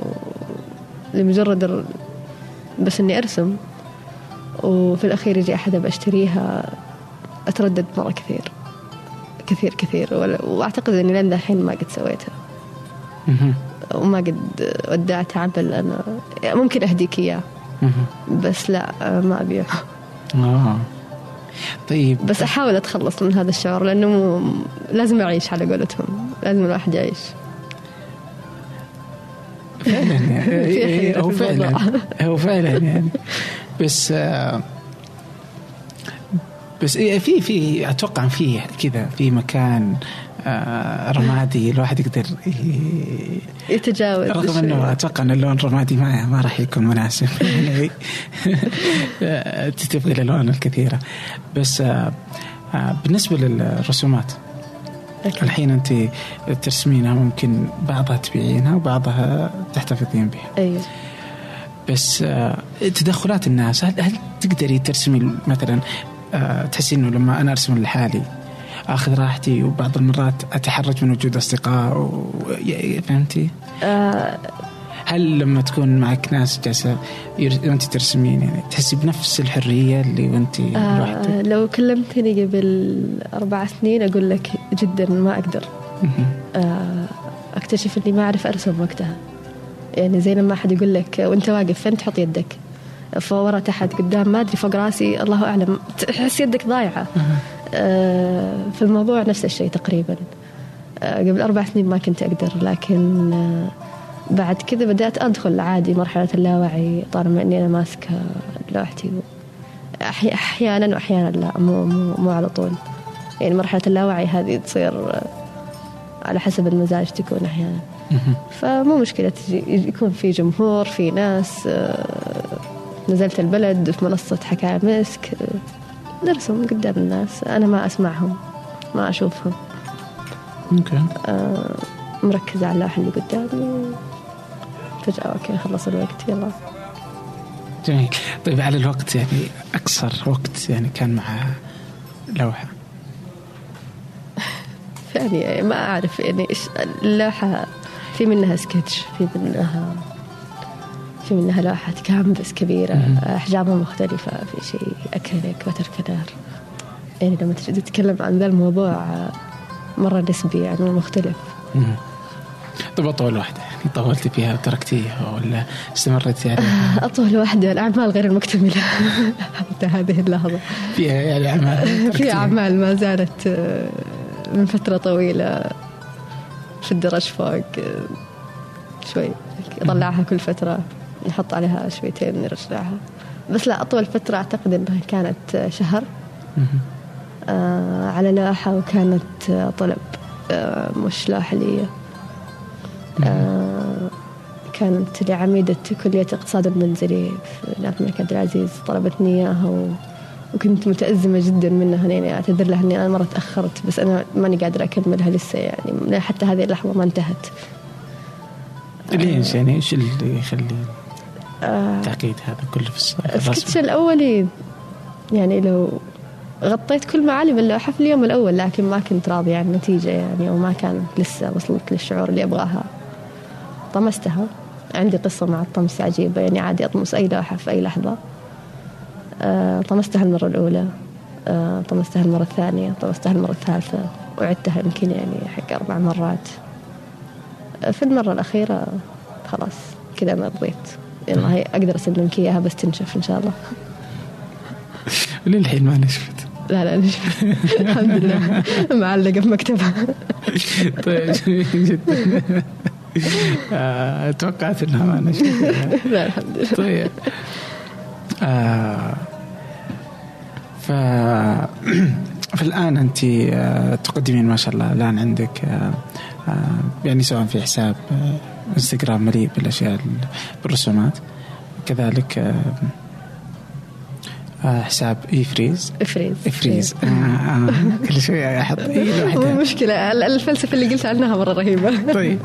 لمجرد بس إني أرسم وفي الأخير يجي أحد بشتريها أتردد مرة كثير كثير كثير وأعتقد إني لين الحين ما قد سويتها. وما قد ودعت عمل أنا. ممكن أهديك إياه. بس لا آه، ما أبيعه آه. طيب. بس أحاول أتخلص من هذا الشعور لأنه مو لازم أعيش على قولتهم. لازم الواحد يعيش. فعلا يعني. هو الموضوع. فعلا. هو فعلا يعني. بس آه، بس إيه، في في أتوقع في كذا في مكان آه، رمادي الواحد يقدر يتجاوز رغم. إنه أتوقع إن اللون الرمادي ما ما راح يكون مناسب يعني آه، تبغي الالوان الكثيرة بس آه، آه، بالنسبة للرسومات أكيد. الحين أنت ترسمينها ممكن بعضها تبيعينها وبعضها تحتفظين بها أيوه بس آه، تدخلات الناس هل, هل تقدري ترسمي مثلا آه، تحسي إنه لما أنا أرسم لحالي آخذ راحتي وبعض المرات اتحرج من وجود أصدقاء و... فهمتي؟ آه هل لما تكون معك ناس جالسة ير- وأنت ترسمين يعني تحسي بنفس الحرية اللي وأنت آه لوحدك؟ لو كلمتني قبل أربع سنين أقول لك جدا ما أقدر. آه أكتشف إني ما أعرف أرسم وقتها يعني زي لما أحد يقول لك وأنت واقف فين تحط يدك فورا تحت قدام ما أدري فوق راسي الله أعلم تحس يدك ضايعة في الموضوع نفس الشيء تقريبا. آه، قبل أربع سنين ما كنت أقدر لكن آه، بعد كذا بدأت أدخل عادي مرحلة اللاوعي طالما إني أنا ماسكة لوحتي. أحي- أحيانا وأحيانا لا مو, مو, مو على طول. يعني مرحلة اللاوعي هذه تصير آه، على حسب المزاج تكون أحيانا. فمو مشكلة يكون في جمهور في ناس آه، نزلت البلد في منصة حكاية مسك آه، نرسم قدام الناس. أنا ما أسمعهم ما أشوفهم. أوكي آه، مركزة على اللوحة اللي قدامي. فجأة okay خلص الوقت يلا. جميل. طيب على الوقت يعني أقصر وقت يعني كان مع لوحة. يعني ما أعرف يعني إيش اللوحة في منها سكتش في منها في منها لوحة كانفاس كبيرة. أحجامها مختلفة في شيء acrylic water color يعني لما تجي تتكلم عن ذا الموضوع مرة نسبي يعني مختلف. مهم. طيب أطول واحدة. يعني طولتي فيها وتركتيها ولا استمرتي عليها؟ أطول واحدة. الأعمال غير المكتملة. حتى هذه اللحظة. فيها يعني أعمال في. أعمال ما زالت آه، من فترة طويلة في الدرج فوق آه، شوي. نطلعها كل فترة. نحط عليها شويتين نرجعها. بس لا أطول فترة أعتقد أنها كانت شهر. آه، على لوحة وكانت طلب آه، مش لوحة لي آه، كانت لعميدة كلية الاقتصاد المنزلي في الملك عبد العزيز طلبتني إياها و... وكنت متأزمة جدا منها يعني أعتذر لها إني أنا مرة تأخرت بس أنا ماني قادرة أكملها لسه يعني. حتى هذه اللحظة ما انتهت. ليش؟ يعني إيش اللي يخلي التعقيد هذا كله في السكتش؟ الأولي يعني لو غطيت كل معالم اللوحة في اليوم الأول لكن ما كنت راضية عن النتيجة يعني وما كانت لسه وصلت للشعور اللي أبغاها. طمستها. عندي قصة مع الطمس عجيبة يعني عادي أطمس أي لوحة في أي لحظة. آه، طمستها المرة الأولى. آه، طمستها المرة الثانية طمستها المرة الثالثة. وعدتها يمكن يعني حق أربع مرات. آه، في المرة الأخيرة خلاص كذا أنا رضيت يلا هي أقدر أسلمك إياها بس تنشف إن شاء الله. للحين ما نشفت. لا لا نشف الحمد لله. معلقة في مكتبها. طيب جميل جدا. آه، توقعت إنها ما نشفت. لا الحمد لله. طيب. آه ف فالآن أنت آه، تقدمين ما شاء الله الآن عندك يعني سواء في حساب انستغرام مليء بالأشياء ال- بالرسومات. كذلك آه، آه، حساب e فريز إفريز. إفريز. آه آه كل شوي أحط أي مو لوحدها مشكلة. ال- الفلسفة اللي قلت عنها مرة رهيبة. طيب.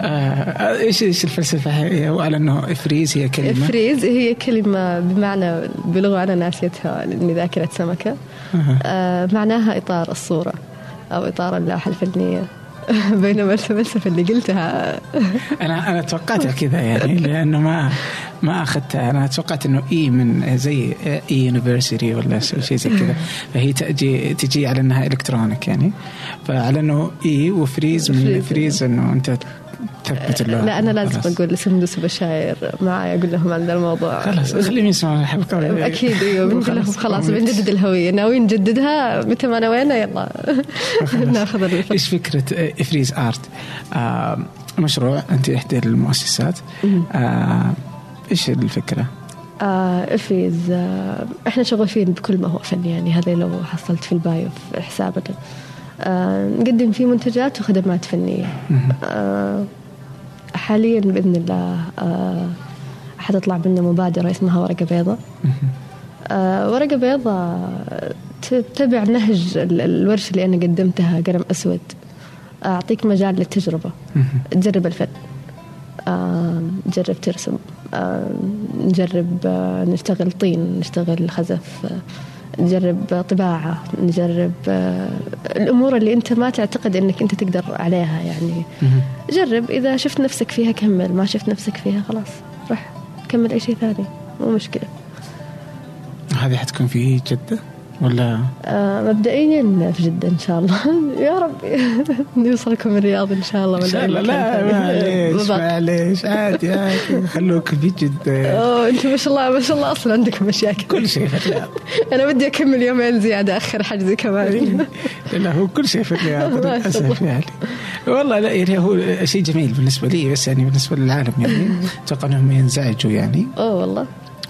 آه، إيش إيش الفلسفة؟ هي وعلى أنه إفريز هي كلمة. فريز هي كلمة بمعنى بلغة أنا ناسيتها لأني ذاكرة سمكة. أها. آه معناها إطار الصورة أو إطار اللوحة الفنية. بينما الفلسفة اللي قلتها. أنا أنا توقعتها كذا يعني لأنه ما ما اخذتها أنا توقعت إنه e من زي e university ولا شيء زي كذا. فهي تجي تجي على إنها electronic يعني. فعلى إنه e وفريز من freeze. freeze إنه أنت اللوحه لا أنا لازم خلاص. أقول لسندس وبشاير معي أقول لهم عن ذا الموضوع. خلاص خليهم يسمعوا الحلقة أكيد أيوه بنقول لهم خلاص بنجدد الهوية. ناويين نجددها متى ما نوينا يلا. ناخذ الفرق إيش فكرة إفريز آرت؟ آه مشروع أنت إحدى المؤسسات. آه إيش الفكرة؟ آه إفريز آه إحنا شغوفين بكل ما هو فن يعني هذا لو حصلت في ال bio في حسابنا. نقدم فيه منتجات وخدمات فنية. آه حاليا بإذن الله آه حتطلع منا مبادرة اسمها ورقة بيضاء. آه ورقة بيضاء تتبع نهج ال- الورشة اللي أنا قدمتها قلم أسود. أعطيك مجال للتجربة. تجرب الفن. نجرب ترسم. نجرب نشتغل طين نشتغل خزف. نجرب طباعة نجرب آه، الأمور اللي أنت ما تعتقد أنك أنت تقدر عليها يعني. جرب إذا شفت نفسك فيها كمل ما شفت نفسك فيها خلاص روح كمل أي شيء ثاني مو مشكلة. هذه حتكون في جدة؟ ولا؟ آه مبدئيا في جدة إن شاء الله. يا رب نوصلكم الرياض إن شاء الله إن ولا شاء أي الله. لا. معليش. معليش عادي عادي. خلوك في جدة. أوه أنت ما شاء الله ما شاء الله. أصلا عندكم مشاكل. كل شيء في الرياض. أنا بدي أكمل يومين زيادة آخر حجزي كمان. لا هو كل شيء في الرياض. شاء للأسف يعني. والله لا يعني هو شيء جميل بالنسبة لي بس يعني بالنسبة للعالم يعني. أتوقع إنهم ينزعجوا يعني. أوه والله.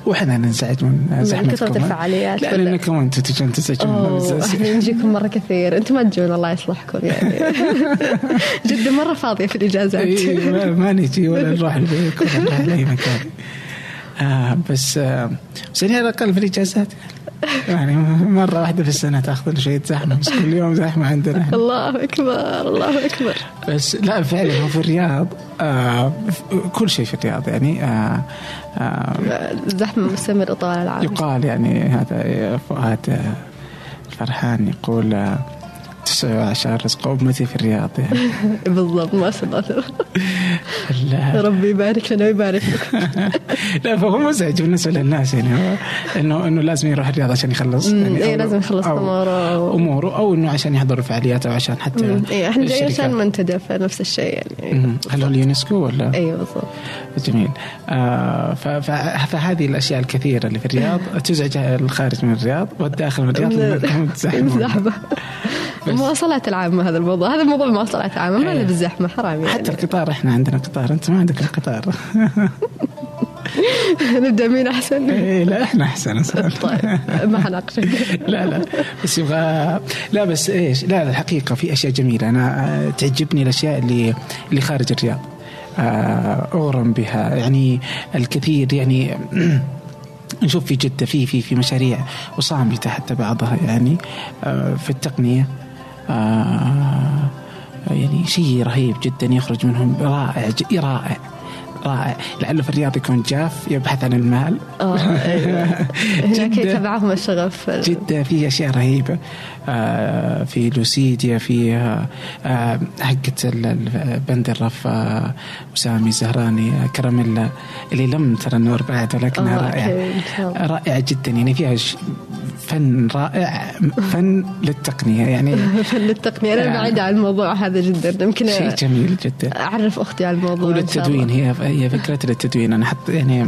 وإحنا ننزعج من زحمتكم كثرة الفعاليات لا ولا- لأنكم أنتم تجون تزعجون أوه إحنا نجيكم مرة كثير. أنتم ما تجون الله يصلحكم يعني. جده مرة فاضية في الإجازات. إيه، ما- ما نجي ولا نروح ولا نروح لاي مكان. آه بس آه بس يعني على الاقل في الإجازات. يعني مرة واحدة في السنة تأخذ شوية زحمة بس كل يوم زحمة عندنا. الله أكبر الله أكبر. بس لا فعلا هو في الرياض آه كل شيء في الرياض يعني آه آه زحمة مستمرة طوال العام. يقال يعني هذا فؤاد آه، الفرحان يقول آه، وعشر رزق أمتي في الرياض يعني. بالضبط ما شاء الله. ربي يبارك لنا ويبارك لكم. لا فهو مزعج بالنسبة للناس يعني. هو انه إنه لازم يروح الرياض عشان يخلص. يعني إيه، أو- لازم يخلص أو- أموره. أو إنه عشان يحضر فعاليات أو عشان حتى أمم، إيه إحنا جايين. عشان منتدى فنفس الشيء يعني. هل هو اليونسكو ولا؟ أيوه بالضبط. جميل. آه فهذه الأشياء الكثيرة اللي في الرياض. تزعج الخارج من الرياض والداخل من الرياض. زحمة. المواصلات العامة هذا الموضوع. هذا موضوع المواصلات العامة ما إيه. له بالزحمة حرام يعني. حتى القطار إحنا عندنا قطار أنت ما عندك القطار. نبدأ مين أحسن؟ إيه لا إحنا أحسن. طيب ما حناقشك. لا لا بس يبغى لا بس إيش لا لا الحقيقة في أشياء جميلة. أنا آه، تعجبني الأشياء اللي اللي خارج الرياض. آه، اغرم بها. يعني الكثير يعني نشوف في جدة في في في مشاريع وصامتة حتى بعضها يعني آه، في التقنية. آه، يعني شيء رهيب جدا يخرج منهم رائع رائع. رائع لعله في الرياض يكون جاف يبحث عن المال. آه أيوه هناك. يتبعهم الشغف. جدة في أشياء رهيبة. آه، في لوسيديا في آه، آه، ال- بند الرف آه، وسامي زهراني آه، كراميلا اللي لم ترى النور بعد ولكنها آه، الله. رائعة جدا. يعني فيها ش- فن رائع فن للتقنية. يعني فن للتقنية. أنا بعيدة عن الموضوع هذا جدا. يمكن شيء جميل جدا. أعرف أختي على الموضوع وللتدوين هي هي فكرة للتدوين أنا حط يعني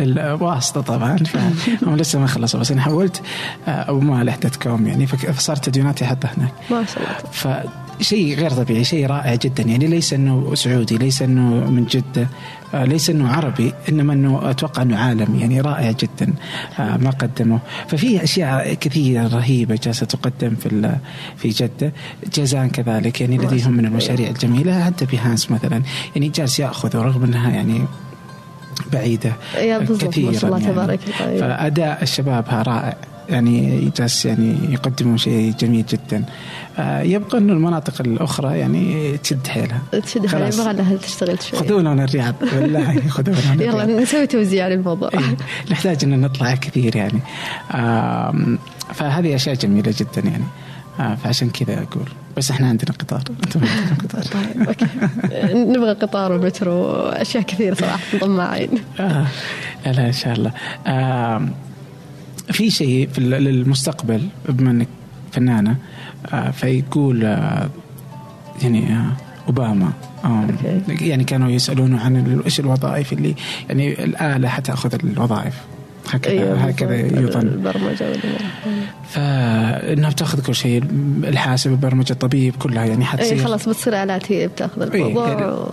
الواسطة طبعا فهم لسه ما خلصوا بس أنا حولت ابو مال احدى كوم يعني فصارت تدويناتي احطها هناك. ما شاء الله. فشيء غير طبيعي شيء رائع جدا. يعني ليس إنه سعودي ليس إنه من جدة ليس إنه عربي إنما إنه أتوقع إنه عالمي يعني رائع جدا ما قدمه. ففي أشياء كثيرة رهيبة جالسة تقدم في في جدة. جازان كذلك يعني لديهم من المشاريع الجميلة. حتى بيهانس مثلا يعني جالس يأخذ رغم إنها يعني بعيدة يا كثيرا ما شاء الله يعني. تبارك الله. فأداء الشباب رائع. يعني جالس يعني يقدمون شيء جميل جدا. آه يبقى إنه المناطق الأخرى يعني تشد حيلها. تشد حيلها يبغى لها تشتغل شوي خذونا من الرياض بالله خذونا من يلا نسوي توزيع للموضوع. إيه نحتاج ان نطلع كثير يعني. آه فهذه أشياء جميلة جدا يعني. آه فعشان كذا أقول. بس إحنا عندنا قطار. أنتم عندنا قطار. طيب أوكي. نبغى قطار ومترو وأشياء كثيرة صراحة طماعين. آه لا لا إن شاء الله. آه في شيء في للمستقبل بما إنك فنانة آه فيقول آه يعني آه أوباما يعني كانوا يسالونه عن إيش الوظائف اللي يعني الآلة حتأخذ الوظائف. هكذا أيوة هكذا يظن. البرمجة فإنها بتأخذ كل شيء الحاسب البرمجة الطبيب كلها يعني حتصير. اي خلاص بتصير آلات هي بتأخذ الموضوع أيه و...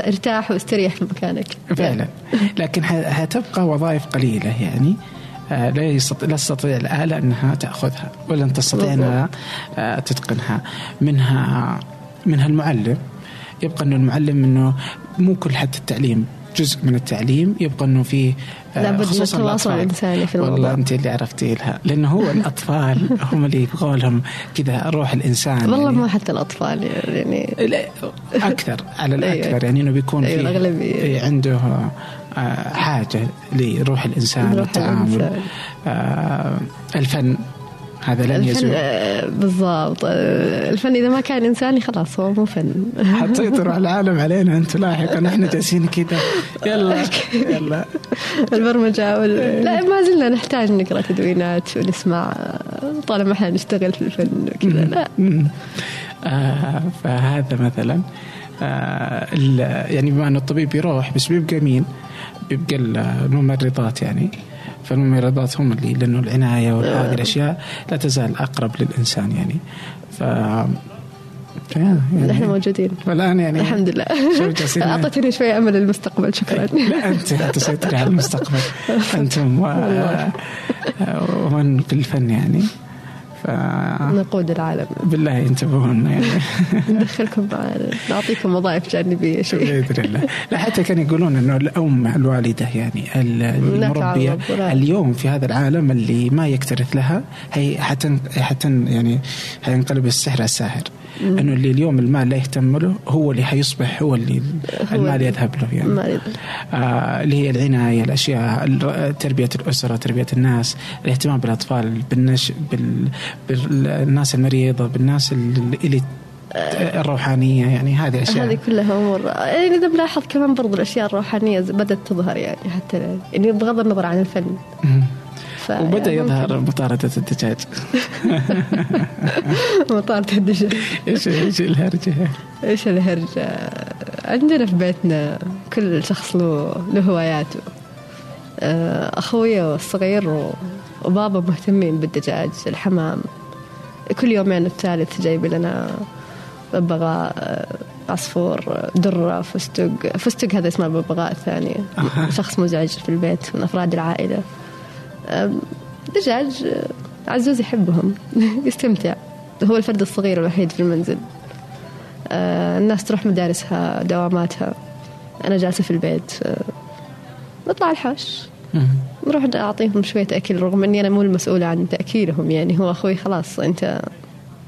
ارتاح واستريح في مكانك. فعلا. لكن حتبقى وظائف قليلة يعني. لا يستطيع لا تستطيع الآلة أنها تأخذها ولن تستطيع أنها تتقنها. منها منها المعلم. يبقى أنه المعلم أنه مو كل حد التعليم. جزء من التعليم يبقى إنه فيه لابد من التواصل الانساني في الموضوع والله أنت اللي عرفتي لها لأنه هو الأطفال هم اللي يبغوا لهم كذا روح الإنسان والله يعني. ما حتى الأطفال يعني. أكثر على الأكثر يعني إنه بيكون أيوة في عنده حاجة لروح الإنسان والتعامل آه الفن. هذا لن يزول. بالضبط. الفن إذا ما كان إنساني خلاص هو مو فن. حتسيطروا على العالم علينا أنتم لاحقا إحنا جالسين كذا. يلا يلا. البرمجة وال... لا ما زلنا نحتاج نقرأ تدوينات ونسمع طالما إحنا نشتغل في الفن وكذا لا. آه فهذا مثلا. آه يعني بما انه الطبيب بيروح بس بيبقى مين؟ بيبقى الممرضات يعني. فالممرضات هم اللي لأنه العناية وهذه الأشياء لا تزال أقرب للإنسان يعني. ف يعني إحنا موجودين. والان يعني الحمد لله. أعطيتني شوي أمل للمستقبل شكرا. لا أنت تسيطري على المستقبل. أنتم ومن في الفن يعني. ف... نقود العالم. بالله ينتبهون يعني. ندخلكم نعطيكم وظائف جانبية شيء باذن الله. لا حتى كانوا يقولون إنه الأم الوالدة يعني المربية. اليوم في هذا العالم اللي ما يكترث لها هي حتى حتى يعني حينقلب السحر الساحر. إنه اللي اليوم المال لا يهتم له هو اللي حيصبح هو اللي هو المال يذهب له يعني. آه اللي هي العناية الأشياء تربية الأسرة تربية الناس الاهتمام بالأطفال بالنش بال... بالناس المريضة بالناس اللي الروحانية يعني هذه أشياء. هذه كلها أمور. يعني إذا بلاحظ كمان برضو الأشياء الروحانية بدأت تظهر يعني حتى يعني بغض النظر عن الفن. وبدأ يظهر مطاردة الدجاج. مطاردة الدجاج. إيش إيش الهرجة؟ إيش الهرجة؟ عندنا في بيتنا كل شخص له له هواياته. أخوي الصغير وبابا مهتمين بالدجاج الحمام. كل يومين الثالث جايب لنا ببغاء عصفور درة فستق. فستق هذا اسمه الببغاء الثاني. شخص مزعج في البيت من أفراد العائلة. دجاج عزوز يحبهم. يستمتع. هو الفرد الصغير الوحيد في المنزل. الناس تروح مدارسها دواماتها. أنا جالسة في البيت. نطلع الحوش. نروح أعطيهم شوية أكل رغم أني أنا مو المسؤولة عن تأكيلهم يعني هو أخوي خلاص أنت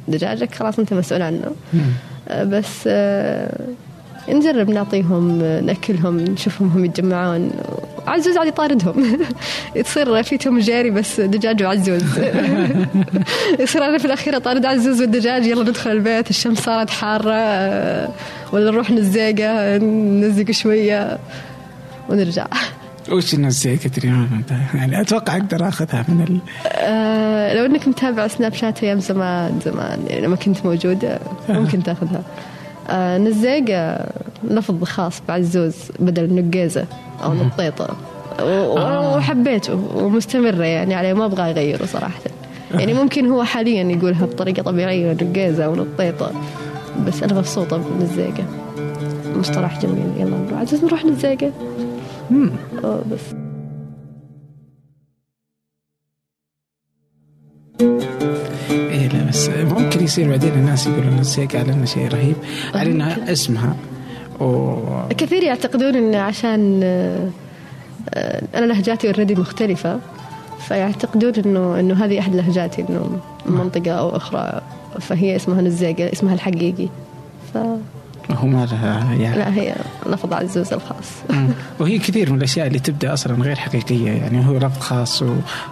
دجاجك خلاص أنت مسؤول عنه. بس نجرب نعطيهم نأكلهم نشوفهم هم يتجمعون. عزوز عاد يطاردهم. تصير في توم جاري بس دجاج وعزوز يصير أنا في الأخير أطارد عزوز والدجاج يلا ندخل البيت الشمس صارت حارة ولا نروح نزيقه ننزق شوية ونرجع. وش اليوم انت؟ يعني أتوقع أقدر أخذها من ال... آه لو إنك متابع سناب شات أيام زمان زمان يعني لما كنت موجودة ممكن تأخذها. آه نزيقة لفظ خاص بعزوز بدل نقيزة أو نطيطة. آه. وحبيته ومستمرة يعني عليه ما أبغى أغيره صراحة. يعني ممكن هو حاليا يقولها بطريقة طبيعية نقيزة أو نطيطة. بس أنا مبسوطة بالنزيقة مصطلح جميل. يلا نروح عزوز نروح نزيقة. بس إيه لا بس ممكن يصير بعدين الناس يقولون النزيكة على إنه شيء رهيب على انها اسمها. و كثير يعتقدون إن عشان آه، أنا لهجاتي اوريدي مختلفة فيعتقدون إنه إنه هذه أحد لهجاتي إنه من منطقة أو أخرى فهي اسمها نزاقه اسمها الحقيقي. فلا هو ما لها يعني. هي لفظ عزوز الخاص. وهي كثير من الأشياء اللي تبدأ أصلا غير حقيقية يعني هو لفظ خاص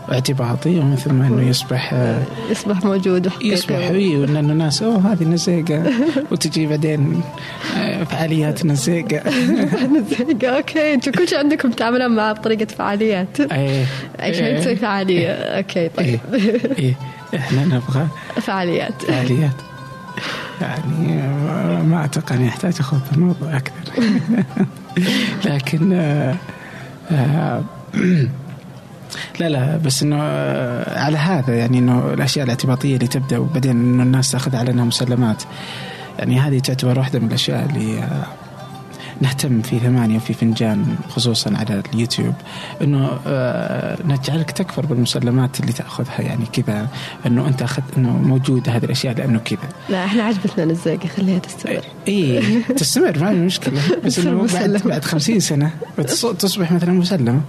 واعتباطي ومن ثم إنه يصبح آه، يصبح موجود وحقيقي. يصبح إي وان الناس أوه هذه نزيقة. وتجي بعدين آه، فعاليات نزيقة. نزاقه okay. أنتم كل شيء عندكم تعاملون معه بطريقة فعاليات. إيه عشان تسوي فعالية. okay طيب. إيه. إحنا نبغى فعاليات. فعاليات. يعني ما أتوقع اني احتاج اخوض في الموضوع أكثر. لكن آه، آه، لا لا بس إنه آه، على هذا يعني إنه الأشياء الاعتباطية اللي تبدأ وبعدين إنه الناس تأخذ على إنها مسلمات. يعني هذه تعتبر واحدة من الأشياء اللي نهتم في ثمانية وفي فنجان خصوصا على اليوتيوب. إنه آه، نجعلك تكفر بالمسلمات اللي تأخذها يعني كذا إنه أنت أخذت إنه موجودة هذه الأشياء لأنه كذا. لا إحنا عجبتنا نزاقه خليها تستمر. اي تستمر ما في مشكلة. بس إنه بعد مسلمة. بعد 50 سنة بتص- تصبح مثلا مسلمة.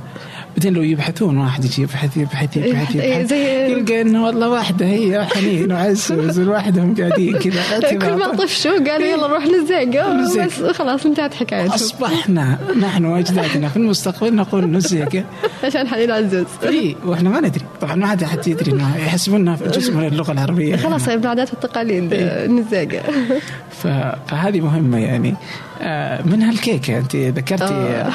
بعدين لو يبحثون واحد يجي يبحث يبحث يبحث, إيه، يبحث. يلقى إنه والله واحدة هي حنين وعزوز لوحدهم قاعدين كذا كل ما طفشوا قالوا يلا نروح نزاق. بس خلاص انتهت حكايتهم أصبحنا نحن وأجدادنا في المستقبل نقول نزيقه عشان حنين عزوز. إي وإحنا ما ندري. طبعا ما حد حد يدري إنه يحسبونها جزء من اللغة العربية. خلاص ابن عادات والتقاليد. نزاقه ف... فهذه مهمة يعني. آه، منها الكيكة أنت ذكرتي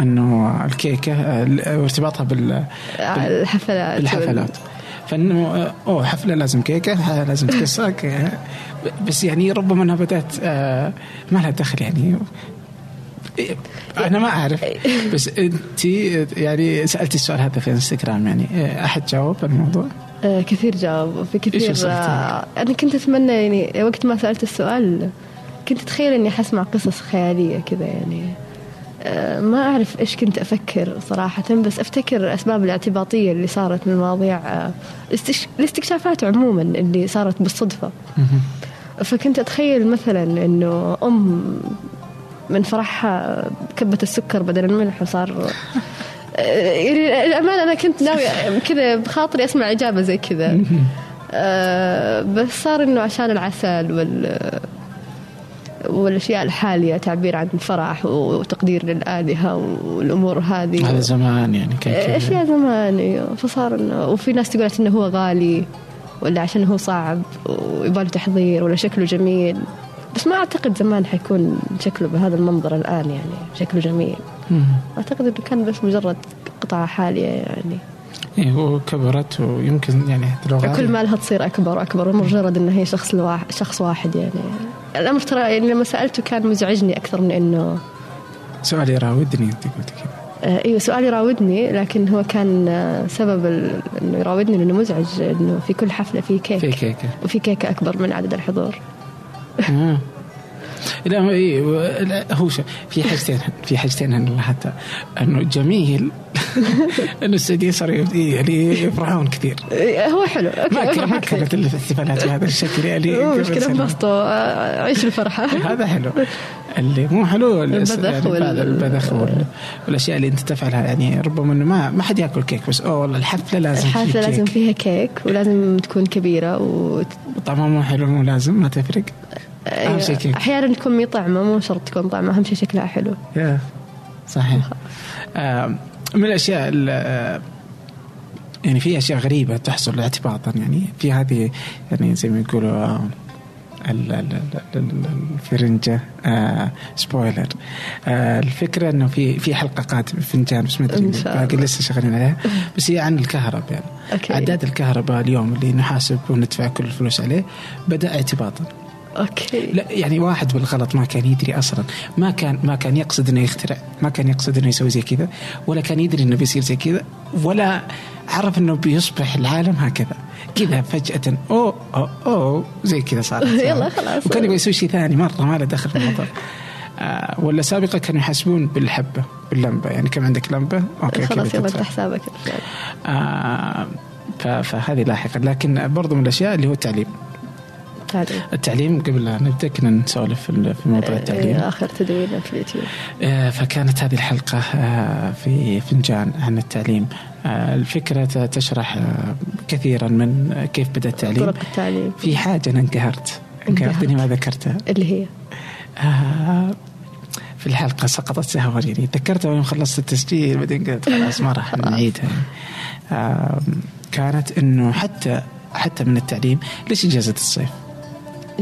أنه الكيكة آه، وارتباطها بال... الحفلات. بالحفلات. فإنه أوه حفلة لازم كيكة ح- لازم ب- بس يعني ربما أنها بدأت آه، ما لها دخل يعني. أنا ما أعرف. بس أنت يعني سالتي السؤال هذا في إنستغرام يعني. آه، أحد جاوب الموضوع؟ آه كثير جاوب. في كثير أنا كنت أتمنى يعني وقت ما سألت السؤال كنت اتخيل إني حسمع قصص خيالية كذا يعني. ما أعرف إيش كنت أفكر صراحة بس أفتكر الأسباب الاعتباطية اللي صارت من مواضيع الاستش- الاستكشافات عموما اللي صارت بالصدفة. فكنت أتخيل مثلا إنه أم من فرحها كبت السكر بدل الملح وصار يعني الأمانة أنا كنت ناوية كذا بخاطري أسمع إجابة زي كذا. بس صار إنه عشان العسل وال والأشياء الحالية تعبير عن فرح وتقدير للآلهة والأمور هذه. هذا زمان يعني كان. أشياء زمان أيوه فصار انه وفي ناس تقول إنه هو غالي ولا عشان هو صعب ويبغى تحضير ولا شكله جميل. بس ما أعتقد زمان حيكون شكله بهذا المنظر الآن يعني شكله جميل. أعتقد إنه كان بس مجرد قطعة حالية يعني. إيه وكبرت ويمكن يعني كل غالية. ما لها تصير أكبر وأكبر مجرد إنه هي شخص شخص واحد يعني. الأمر ترى يعني لما سألته كان مزعجني أكثر من إنه سؤال يراودني أنت قلت كذا. آه، إيوه سؤال يراودني لكن هو كان سبب إنه يراودني لأنه مزعج إنه في كل حفلة في كيك. في كيكة. وفي كيكة أكبر من عدد الحضور. آه. لا إيه لا، هو في حاجتين في حاجتين أنا حتى أنه جميل أنه السعوديين صاروا يعني يفرحون كثير. إيه، هو حلو. أوكي ما كانت الاحتفالات بهذا الشكل يعني. سنة. انبسطوا آه، عيشوا الفرحه هذا حلو. اللي مو حلو البذخ يعني وال- بعد البذخ وال- والأشياء اللي أنت تفعلها. يعني ربما إنه ما ما حد يأكل كيك بس أوه والله الحفله لازم الحفله في لازم فيها كيك ولازم تكون كبيرة و طعمه مو حلو مو لازم ما تفرق. أحيانا تكون مي طعمه مو شرط تكون طعمه أهم شيء شكلها حلو. يا. صحيح. آه، من الأشياء ال- آه، يعني في أشياء غريبة تحصل اعتباطا يعني في هذه يعني زي ما يقولوا آه، ال- ال- ال- الفرنجة آه spoiler آه الفكرة إنه في في حلقة قادمة فنجان بس ما أدري. باقي لسه شغالين عليها. بس هي عن الكهرباء يعني. okay. عداد الكهرباء اليوم اللي نحاسب وندفع كل الفلوس عليه بدأ اعتباطا. okay. لا يعني واحد بالغلط ما كان يدري أصلا. ما كان ما كان يقصد إنه يخترع ما كان يقصد إنه يسوي زي كذا ولا كان يدري إنه بيصير زي كذا ولا عرف إنه بيصبح العالم هكذا. كذا فجأة أوه أوه, أوه زي كذا صار يلا خلاص. وكان يبغى يسوي شيء ثاني مرة ما له دخل في الموضوع. آه ولا سابقا كانوا يحاسبون بالحبة باللمبة. يعني كم عندك لمبة؟ أوكي خلاص يلا. انت حسابك. آه فهذه لاحقا. لكن برضو من الأشياء اللي هو التعليم. تعليم التعليم قبل لا نبدأ كنا نسولف في موضوع التعليم. آخر تدوين في اليوتيوب. آه، فكانت هذه الحلقة آه، في فنجان عن التعليم. آه، الفكرة تشرح كثيرا من كيف بدأ التعليم. طرق التعليم. في حاجة أنا انقهرت. انقهرت. إني ما ذكرتها. اللي هي؟ في الحلقة سقطت سهوا يعني ذكرتها يوم خلصت التسجيل بعدين قلت خلاص ما راح نعيدها. كانت إنه حتى حتى من التعليم ليش إجازة الصيف؟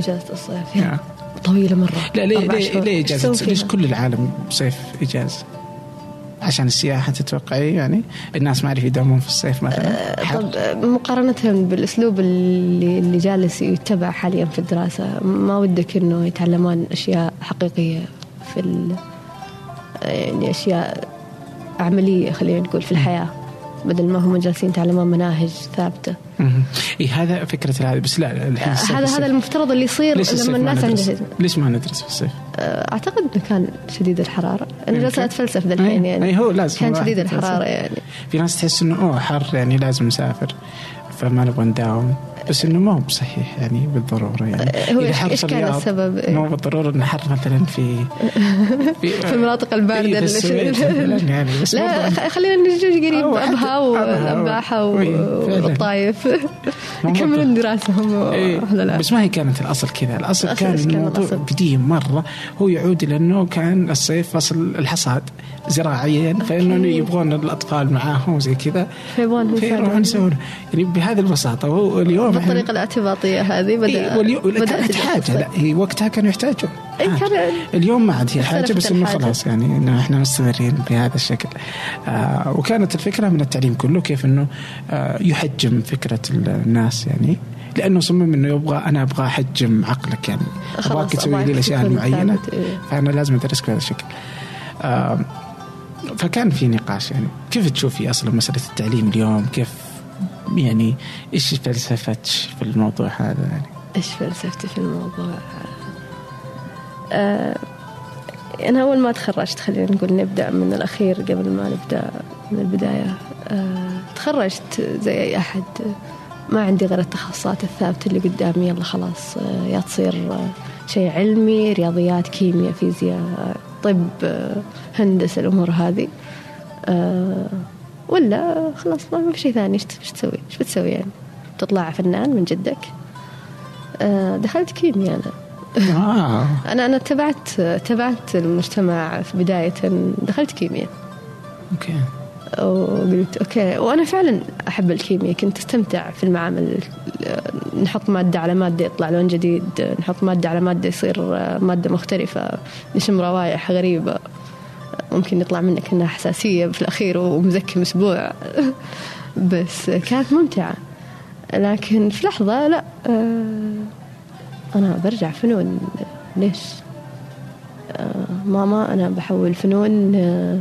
إجازة الصيف يا. طويلة مرة لا ليه ليه. ليه تسوي ليش؟ كل العالم صيف إجازة؟ عشان السياحة تتوقعي يعني الناس ما يعرف يداومون في الصيف مثلا حر. طب مقارنة بالأسلوب اللي, اللي جالس يتبع حاليا في الدراسة ما ودك إنه يتعلمون أشياء حقيقية في ال يعني أشياء عملية خلينا نقول في الحياة بدل ما هم جالسين يتعلمون مناهج ثابتة مهم. إي هذا فكرة هذه بس لا الحين هذا. هذا المفترض اللي يصير لما ما الناس؟ عندها ليش ما ندرس في الصيف؟ أعتقد إنه كان شديد يمكن. جالسة أتفلسف ذا الحين أي- يعني أي هو لازم كان شديد. الحرارة يعني في ناس تحس إنه أوه حر يعني لازم نسافر فما نبغى نداوم بس إنه ما هو بصحيح يعني بالضرورة يعني. هو حر إيش في كان السبب؟ مو بالضرورة إنه حر مثلا في في, في المناطق الباردة إيه، يعني بس لا خلينا نجي قريب أبها و- والاباحه. والطايف. يكملون ولا لا؟ بس ما هي كانت الأصل كذا. الأصل الأصل كان الموضوع؟ قديم مرة. هو يعود إلى إنه كان الصيف فصل الحصاد زراعيا فإنه يبغون الأطفال معاهم زي كذا. فيبغون فيروحون يسوون. يعني بهذه البساطة وهو اليوم بالطريقة الاعتباطية هذه بدا إيه الدراسة. حاجة لا هي وقتها كانوا يحتاجون إيه حاجة. كان- اليوم ما عاد هي حاجة بس إنه. خلاص يعني إنه إحنا مستمرين بهذا الشكل. آه وكانت الفكرة من التعليم كله كيف إنه آه يحجم فكرة الناس يعني. لأنه صمم إنه يبغى أنا أبغى أحجم عقلك يعني. أبغاك تسوي لي الأشياء المعينة. إيه. فأنا لازم أدرسك بهذا الشكل. آه فكان في نقاش يعني. كيف تشوفي أصلا مسألة التعليم اليوم؟ كيف يعني إيش فلسفتك في الموضوع هذا يعني؟ إيش فلسفتي في الموضوع؟ آه أنا أول ما تخرجت خلينا نقول نبدأ من الأخير قبل ما نبدأ من البداية آه تخرجت زي أي أحد. ما عندي غير التخصصات الثابتة اللي قدامي يلا خلاص آه يا تصير آه شيء علمي رياضيات كيمياء فيزياء طب آه هندسة الأمور هذه. آه ولا خلاص ما في شيء ثاني. إيش تسوي؟ إيش بتسوي يعني؟ تطلع فنان من جدك؟ آه، دخلت كيمياء أنا. آه. أنا أنا تبعت تبعت المجتمع في بداية. دخلت كيمياء. okay. وقلت okay. وأنا فعلا أحب الكيمياء. كنت أستمتع في المعامل. نحط مادة على مادة يطلع لون جديد. نحط مادة على مادة يصير مادة مختلفة. نشم روائح غريبة. ممكن يطلع منك إنها حساسية في الأخير ومزكم أسبوع. بس كانت ممتعة. لكن في لحظة لا آه، أنا برجع فنون. ليش؟ آه، ماما أنا بحول فنون آه،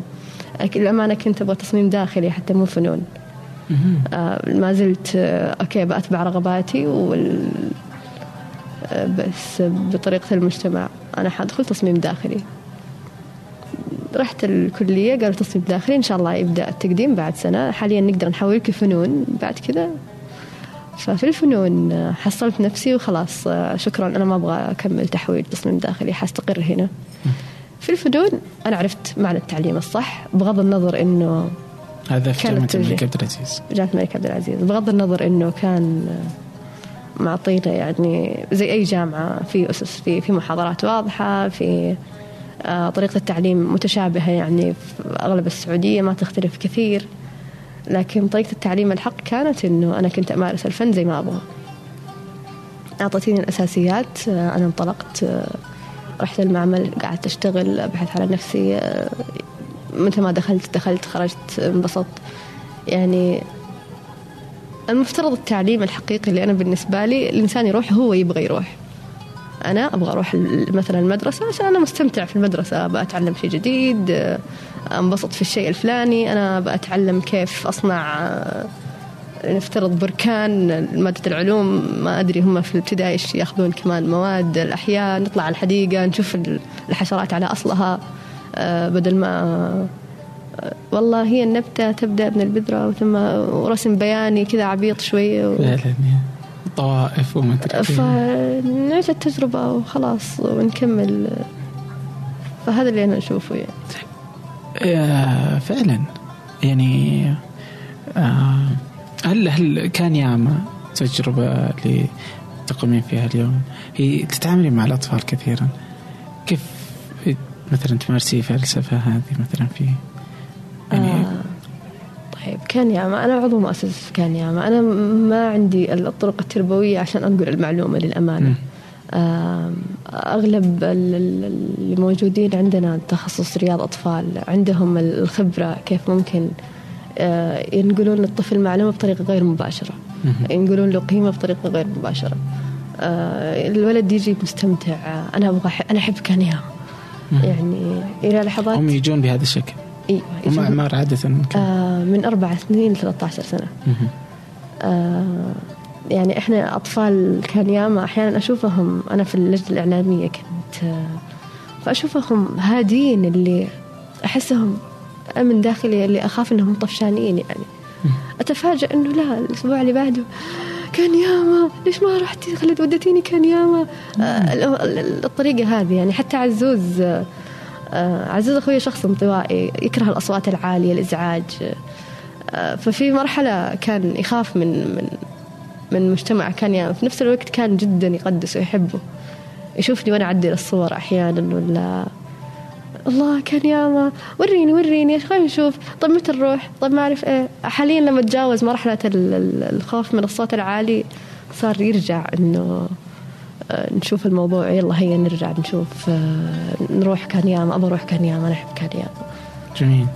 الأمانة كنت أبغى تصميم داخلي حتى مو فنون. ما زلت أوكي بأتبع رغباتي وال بس بطريقة المجتمع. أنا حادخل تصميم داخلي. رحت الكلية قالوا تصميم داخلي إن شاء الله يبدأ التقديم بعد سنة. حاليا نقدر نحولك فنون بعد كذا. ففي الفنون حصلت نفسي وخلاص شكرا أنا ما أبغى أكمل تحويل تصميم داخلي حستقر هنا. في الفنون أنا عرفت معنى التعليم الصح بغض النظر إنه هذا في جامعة توجيه. الملك عبد العزيز. جامعة الملك عبد العزيز. بغض النظر إنه كان معطينا يعني زي أي جامعة في أسس في في محاضرات واضحة في طريقة التعليم متشابهة يعني في أغلب السعودية ما تختلف كثير. لكن طريقة التعليم الحق كانت إنه أنا كنت أمارس الفن زي ما أبغى. أعطتيني الأساسيات آه، أنا انطلقت آه، رحت المعمل قعدت أشتغل أبحث على نفسي آه، متى ما دخلت دخلت خرجت انبسطت. يعني المفترض التعليم الحقيقي اللي أنا بالنسبة لي الإنسان يروح هو يبغى يروح. أنا أبغى أروح مثلا المدرسة عشان أنا مستمتع في المدرسة. بأتعلم شيء جديد أنبسط في الشيء الفلاني. أنا بأتعلم كيف أصنع نفترض بركان مادة العلوم. ما أدري هم في الابتدائي إيش يأخذون كمان؟ مواد الأحياء نطلع على الحديقة نشوف الحشرات على أصلها آه، بدل ما آه، والله هي النبتة تبدأ من البذرة ثم ورسم بياني كذا عبيط شوية و... طوائف وما فنعيش التجربة وخلاص ونكمل. فهذا اللي أنا أشوفه يعني. آه، فعلا. يعني آه هل هل كان ياما تجربة اللي تقومين فيها اليوم؟ هي تتعاملي مع الأطفال كثيرا. كيف مثلا تمارسي فلسفة هذه مثلا في يعني آه. طيب كان ياما أنا عضو مؤسسة كان ياما أنا ما عندي الطرق التربوية عشان أنقل المعلومة للأمانة. آه أغلب اللي موجودين عندنا تخصص رياض أطفال عندهم الخبرة كيف ممكن آه، ينقلون للطفل معلومة بطريقة غير مباشرة. ينقلون له قيمة بطريقة غير مباشرة. آه، الولد يجي مستمتع. أنا أبغى أنا أحب كانيا يعني إلى لحظات هم يجون بهذا الشكل. أيوه هم أعمار عادة آه من أربع سنين ل 13 سنة. آه يعني إحنا أطفال كان ياما أحيانا أشوفهم أنا في اللجنة الإعلامية كنت آه فأشوفهم هادين اللي أحسهم من داخلي اللي أخاف أنهم طفشانين يعني. أتفاجأ أنه لا الأسبوع اللي بعده كان ياما ليش ما رحتي؟ خليت ودتيني كان ياما آه، الطريقة هذه يعني حتى عزوز آه، عزوز أخوي شخص انطوائي يكره الأصوات العالية الإزعاج. آه، ففي مرحلة كان يخاف من من من مجتمع كان يعني في نفس الوقت كان جدا يقدسه ويحبه. يشوفني وأنا أعدل الصور أحيانا ولا الله كان ياما وريني وريني إيش خلينا نشوف؟ طيب متى نروح؟ طيب ما أعرف إيه. حاليا لما تجاوز مرحلة الخوف من الصوت العالي صار يرجع إنه نشوف الموضوع. يلا هيا نرجع نشوف آه، نروح كان ياما ابى أروح كان ياما أنا أحب كان ياما جميل.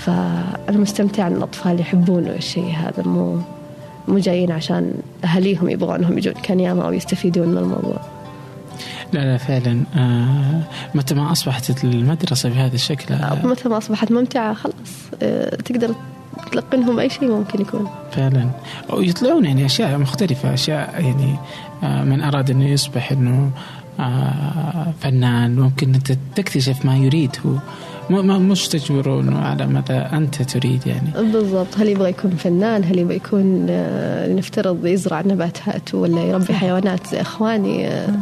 فأنا مستمتعة إن الأطفال يحبون الشيء هذا. مو مو جايين عشان أهاليهم يبغونهم يجون كان ياما أو يستفيدون من الموضوع. لا لا فعلا. آه متى ما أصبحت المدرسة بهذا الشكل آه متى ما أصبحت ممتعة خلاص آه تقدر تلقنهم أي شيء ممكن يكون. فعلا. ويطلعون يعني أشياء مختلفة أشياء يعني آه من أراد انه يصبح إنه آه فنان ممكن أنت تكتشف ما يريد هو. ما مش تجبرون على مدى أنت تريد يعني. بالضبط. هل يبغى يكون فنان؟ هل يبغى يكون آه، نفترض يزرع نباتات ولا يربي حيوانات؟ زي إخواني آه،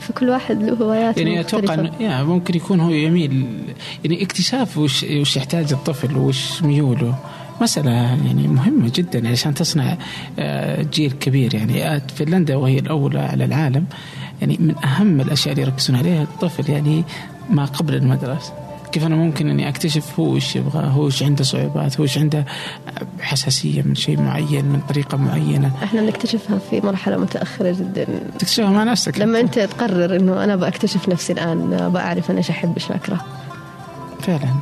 فكل واحد له هوايات يعني أتوقع انه ممكن يكون هو يميل يعني اكتشاف وش وش يحتاج الطفل وش ميوله. مسألة يعني مهمة جدا عشان تصنع آه، جيل كبير. يعني فنلندا وهي الأولى على العالم يعني من أهم الأشياء اللي يركزون عليها الطفل يعني ما قبل المدرسة. كيف أنا ممكن إني أكتشف هو إيش يبغى هو إيش عنده صعوبات هو إيش عنده حساسية من شيء معين من طريقة معينة. إحنا نكتشفها في مرحلة متأخرة جدا. تكتشفها مع نفسك لما أنت. تقرر إنه أنا بكتشف نفسي الآن بعرف أنا إيش أحب إيش أكره. فعلا.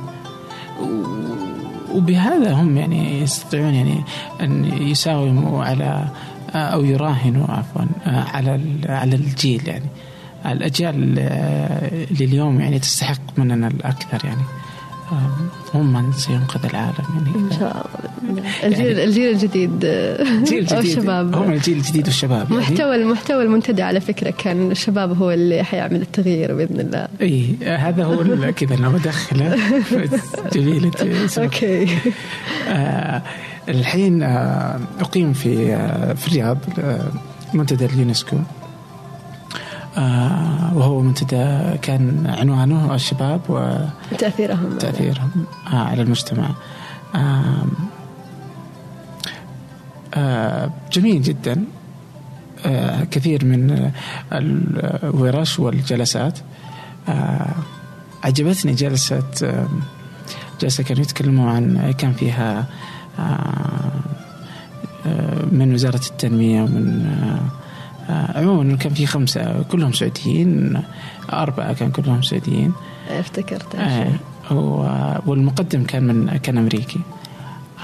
وبهذا هم يعني يستطيعون يعني أن يساوموا على أو يراهنوا عفوا على على الجيل يعني. الأجيال اللي اليوم يعني تستحق مننا الأكثر يعني. هم من سينقذ العالم يعني. إن شاء الله. الجيل يعني الجيل الجديد. جيل جديد الشباب هم الجيل الجديد والشباب يعني. محتوى المحتوى المنتدى على فكرة كان الشباب هو اللي حيعمل التغيير بإذن الله. إي هذا هو كذا أنا بدخله جميل okay. آه الحين آه أقيم في آه في الرياض آه منتدى اليونسكو. آه وهو منتدى كان عنوانه الشباب وتأثيرهم تأثيرهم. آه على المجتمع. آه آه جميل جدا. آه كثير من الورش والجلسات. آه عجبتني جلسة آه جلسة كانوا يتكلموا عن كان فيها آه من وزارة التنمية ومن آه آه، عموما كان في خمسة كلهم سعوديين أربعة كان كلهم سعوديين. افتكرت. آه والمقدم كان من كان أمريكي.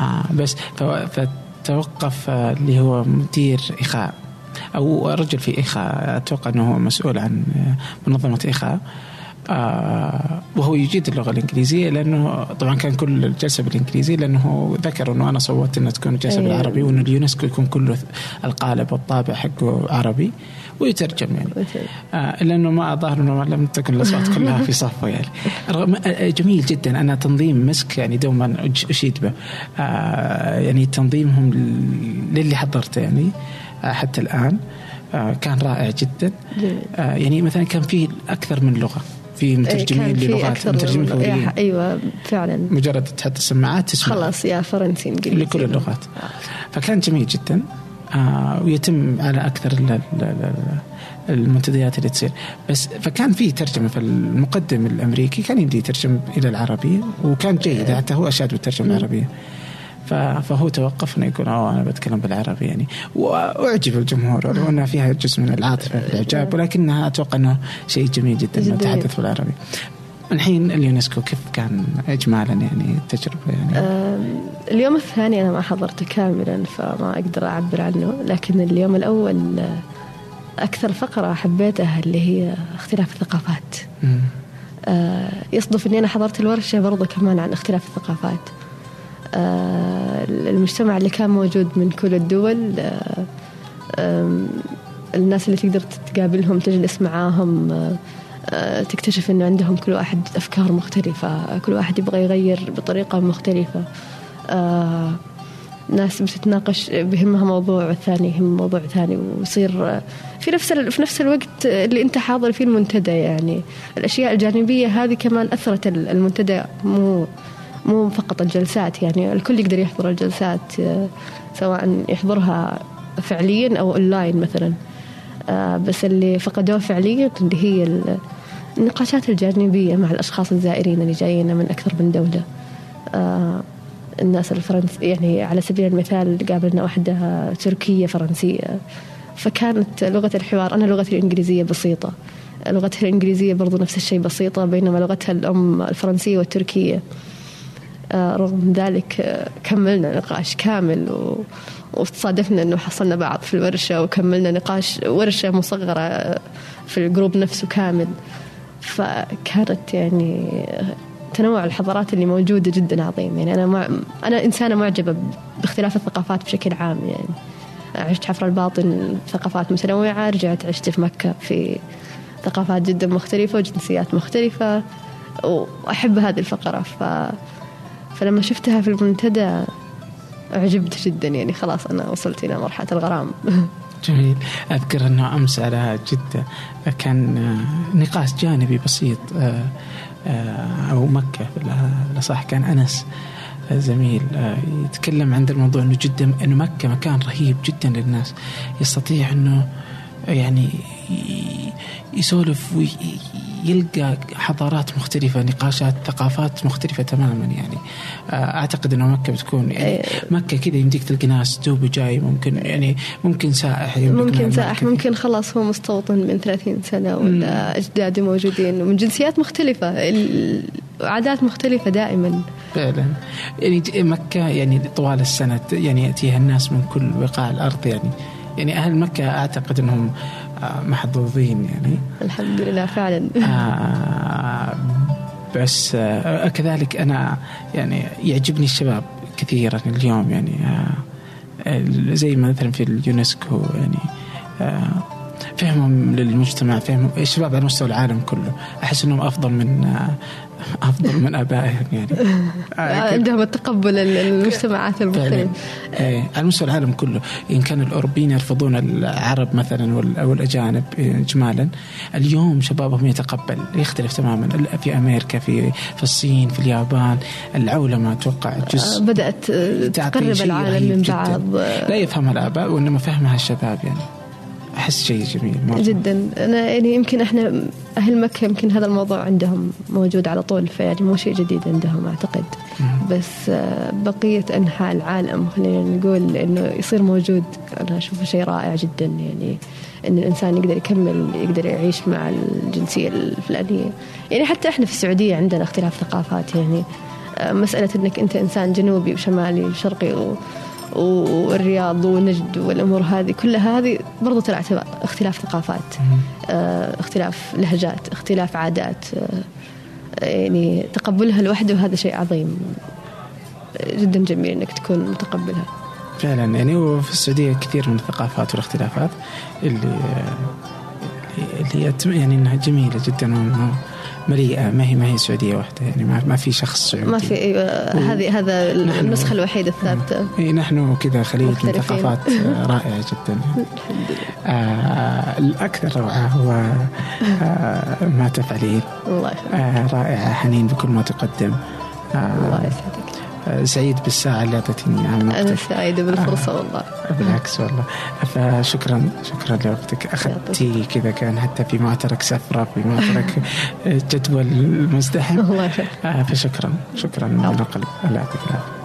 آه بس فتوقف آه، اللي هو مدير إخاء أو رجل في إخاء أتوقع أنه هو مسؤول عن آه، منظمة إخاء. آه وهو يجيد اللغة الإنجليزية لأنه طبعا كان كل الجلسة بالانجليزي لأنه ذكر إنه أنا صوتت إنها تكون الجلسه أيوة. بالعربي وإنه اليونسكو يكون كله القالب والطابع حقه عربي ويترجم يعني. آه لأنه ما الظاهر إنه لم تكن الأصوات كلها في صفه يعني. رغم آه، جميل جدا. أنا تنظيم مسك يعني دوما أشيد به. آه يعني تنظيمهم للي حضرته يعني آه حتى الآن. آه كان رائع جدا. آه يعني مثلا كان في أكثر من لغة. في مترجمين للغات مترجمين فوريين أيوه فعلا. مجرد تحط السماعات تسمع. خلاص يا فرنسي إنجليزي. لكل اللغات. فكان جميل جدا. آه ويتم على أكثر المنتديات اللي تصير. بس فكان في ترجمة فالمقدم الأمريكي كان يمدي يترجم إلى العربية وكان جيد. حتى هو أشاد بالترجمة العربية. فهو توقف إنه يقول أوه أنا بتكلم بالعربي يعني وأعجب الجمهور ولو انها فيها جزء من العاطفة في الاعجاب ولكنها أتوقع إنه شيء جميل جدا إنه تحدث بالعربي. الحين اليونسكو كيف كان اجمالا يعني التجربة يعني؟ اليوم الثاني أنا ما حضرته كاملا فما أقدر أعبر عنه لكن اليوم الأول أكثر فقرة حبيتها اللي هي اختلاف الثقافات. آه يصدف إني أنا حضرت الورشة برضه كمان عن اختلاف الثقافات. آه، المجتمع اللي كان موجود من كل الدول آه، الناس اللي تقدر تقابلهم تجلس معاهم آه، تكتشف إنه عندهم كل واحد أفكار مختلفة كل واحد يبغى يغير بطريقة مختلفة. ناس بتتناقش بهمها موضوع والثاني يهم موضوع ثاني ويصير في نفس في نفس الوقت اللي أنت حاضر فيه المنتدى يعني. الأشياء الجانبية هذه كمان أثرت المنتدى مو مو فقط الجلسات يعني الكل يقدر يحضر الجلسات آه، سواء يحضرها فعليا أو أونلاين مثلا. آه، بس اللي فقدوه فعليا اللي هي النقاشات الجانبية مع الأشخاص الزائرين اللي جايين من أكثر من دولة. آه، الناس الفرنس يعني على سبيل المثال قابلنا واحدة تركية فرنسية. فكانت لغة الحوار أنا لغتي الإنجليزية بسيطة. لغتها الإنجليزية برضو نفس الشيء بسيطة بينما لغتها الأم الفرنسية والتركية. رغم ذلك آه، كملنا نقاش كامل و... وتصادفنا إنه حصلنا بعض في الورشة وكملنا نقاش ورشة مصغرة آه، في الجروب نفسه كامل. فكانت يعني تنوع الحضارات اللي موجودة جدا عظيم. يعني أنا مع... أنا إنسانة معجبة باختلاف الثقافات بشكل عام. يعني عشت حفر الباطن ثقافات متنوعة رجعت عشت في مكة في ثقافات جدا مختلفة وجنسيات مختلفة واحب هذه الفقرة. ف فلما شفتها في المنتدى أعجبت جدا. يعني خلاص أنا وصلت إلى مرحلة الغرام. جميل. أذكر أنه أمس على جدة كان آه، نقاش جانبي بسيط آه، آه، أو مكة بالأصح كان أنس زميل يتكلم عن الموضوع أنه جدة أنه مكة مكان رهيب جدا للناس. يستطيع أنه يعني يسولف يلقى حضارات مختلفة نقاشات ثقافات مختلفة تماما يعني. أعتقد أنه مكة بتكون يعني إيه. مكة كذا يمديك تلقى ناس دوب جاي ممكن يعني ممكن سائح ممكن سائح ممكن. خلاص هو مستوطن من 30 سنة ولا أجداده موجودين ومن جنسيات مختلفة عادات مختلفة دائما. فعلا. يعني مكة يعني طوال السنة يعني يأتيها الناس من كل بقاع الأرض يعني. يعني أهل مكة أعتقد أنهم محظوظين يعني. الحمد لله فعلا. آه بس آه كذلك أنا يعني يعجبني الشباب كثيرا اليوم يعني آه زي مثلا في اليونسكو يعني آه فهمهم للمجتمع فهم الشباب على مستوى العالم كله. أحس أنهم أفضل من آه، أفضل من ابائهم يعني. آه، عندهم التقبل المجتمعات المختلفة. إيه، على مستوى العالم كله. إن كان الأوروبيين يرفضون العرب مثلا أو الاجانب اجمالا اليوم شبابهم يتقبل يختلف تماما. في أمريكا في في الصين في اليابان العولمة أتوقع جزء آه، بدات تقرب العالم من بعض. لا يفهمها الآباء وإنما فهمها الشباب يعني. أحس شيء جميل مرة. جدا. أنا يعني يمكن إحنا أهل مكة يمكن هذا الموضوع عندهم موجود على طول فيعني مو شيء جديد عندهم أعتقد. بس آه، بقية أنحاء العالم خلينا نقول إنه يصير موجود. أنا أشوفه شيء رائع جدا. يعني إن الإنسان يقدر يكمل يقدر يعيش مع الجنسية الفلانية. يعني حتى إحنا في السعودية عندنا اختلاف ثقافات. يعني آه، مسألة إنك أنت إنسان جنوبي وشمالي وشرقي و والرياض ونجد والأمور هذه كلها هذه برضو ترى اختلاف ثقافات آه، اختلاف لهجات اختلاف عادات آه، يعني تقبلها لوحده هذا شيء عظيم جدا جميل إنك تكون متقبلها. فعلا يعني وفي السعودية كثير من الثقافات والاختلافات اللي اللي يعني إنها جميلة جدا مليئة. ما هي ما هي سعوديه واحدة يعني ما, ما في شخص سعودي. ما في أيوه هذه هذا النسخة الوحيدة الثابتة. اي نحن كذا خليج من ثقافات رائعة جدا. آه الأكثر روعة هو آه ما تفعلين. الله آه رائعة حنين بكل ما تقدم. آه الله يسعدك. سعيد بالساعة اللي أعطيتني أنا سعيدة بالفرصة آه والله. بالعكس والله. فشكرا شكرا لوقتك. أخذتي كذا كان حتى في معترك سفرة في معترك جدول مزدحم. آه فشكرا. شكرا من القلب. الله يعطيك العافية.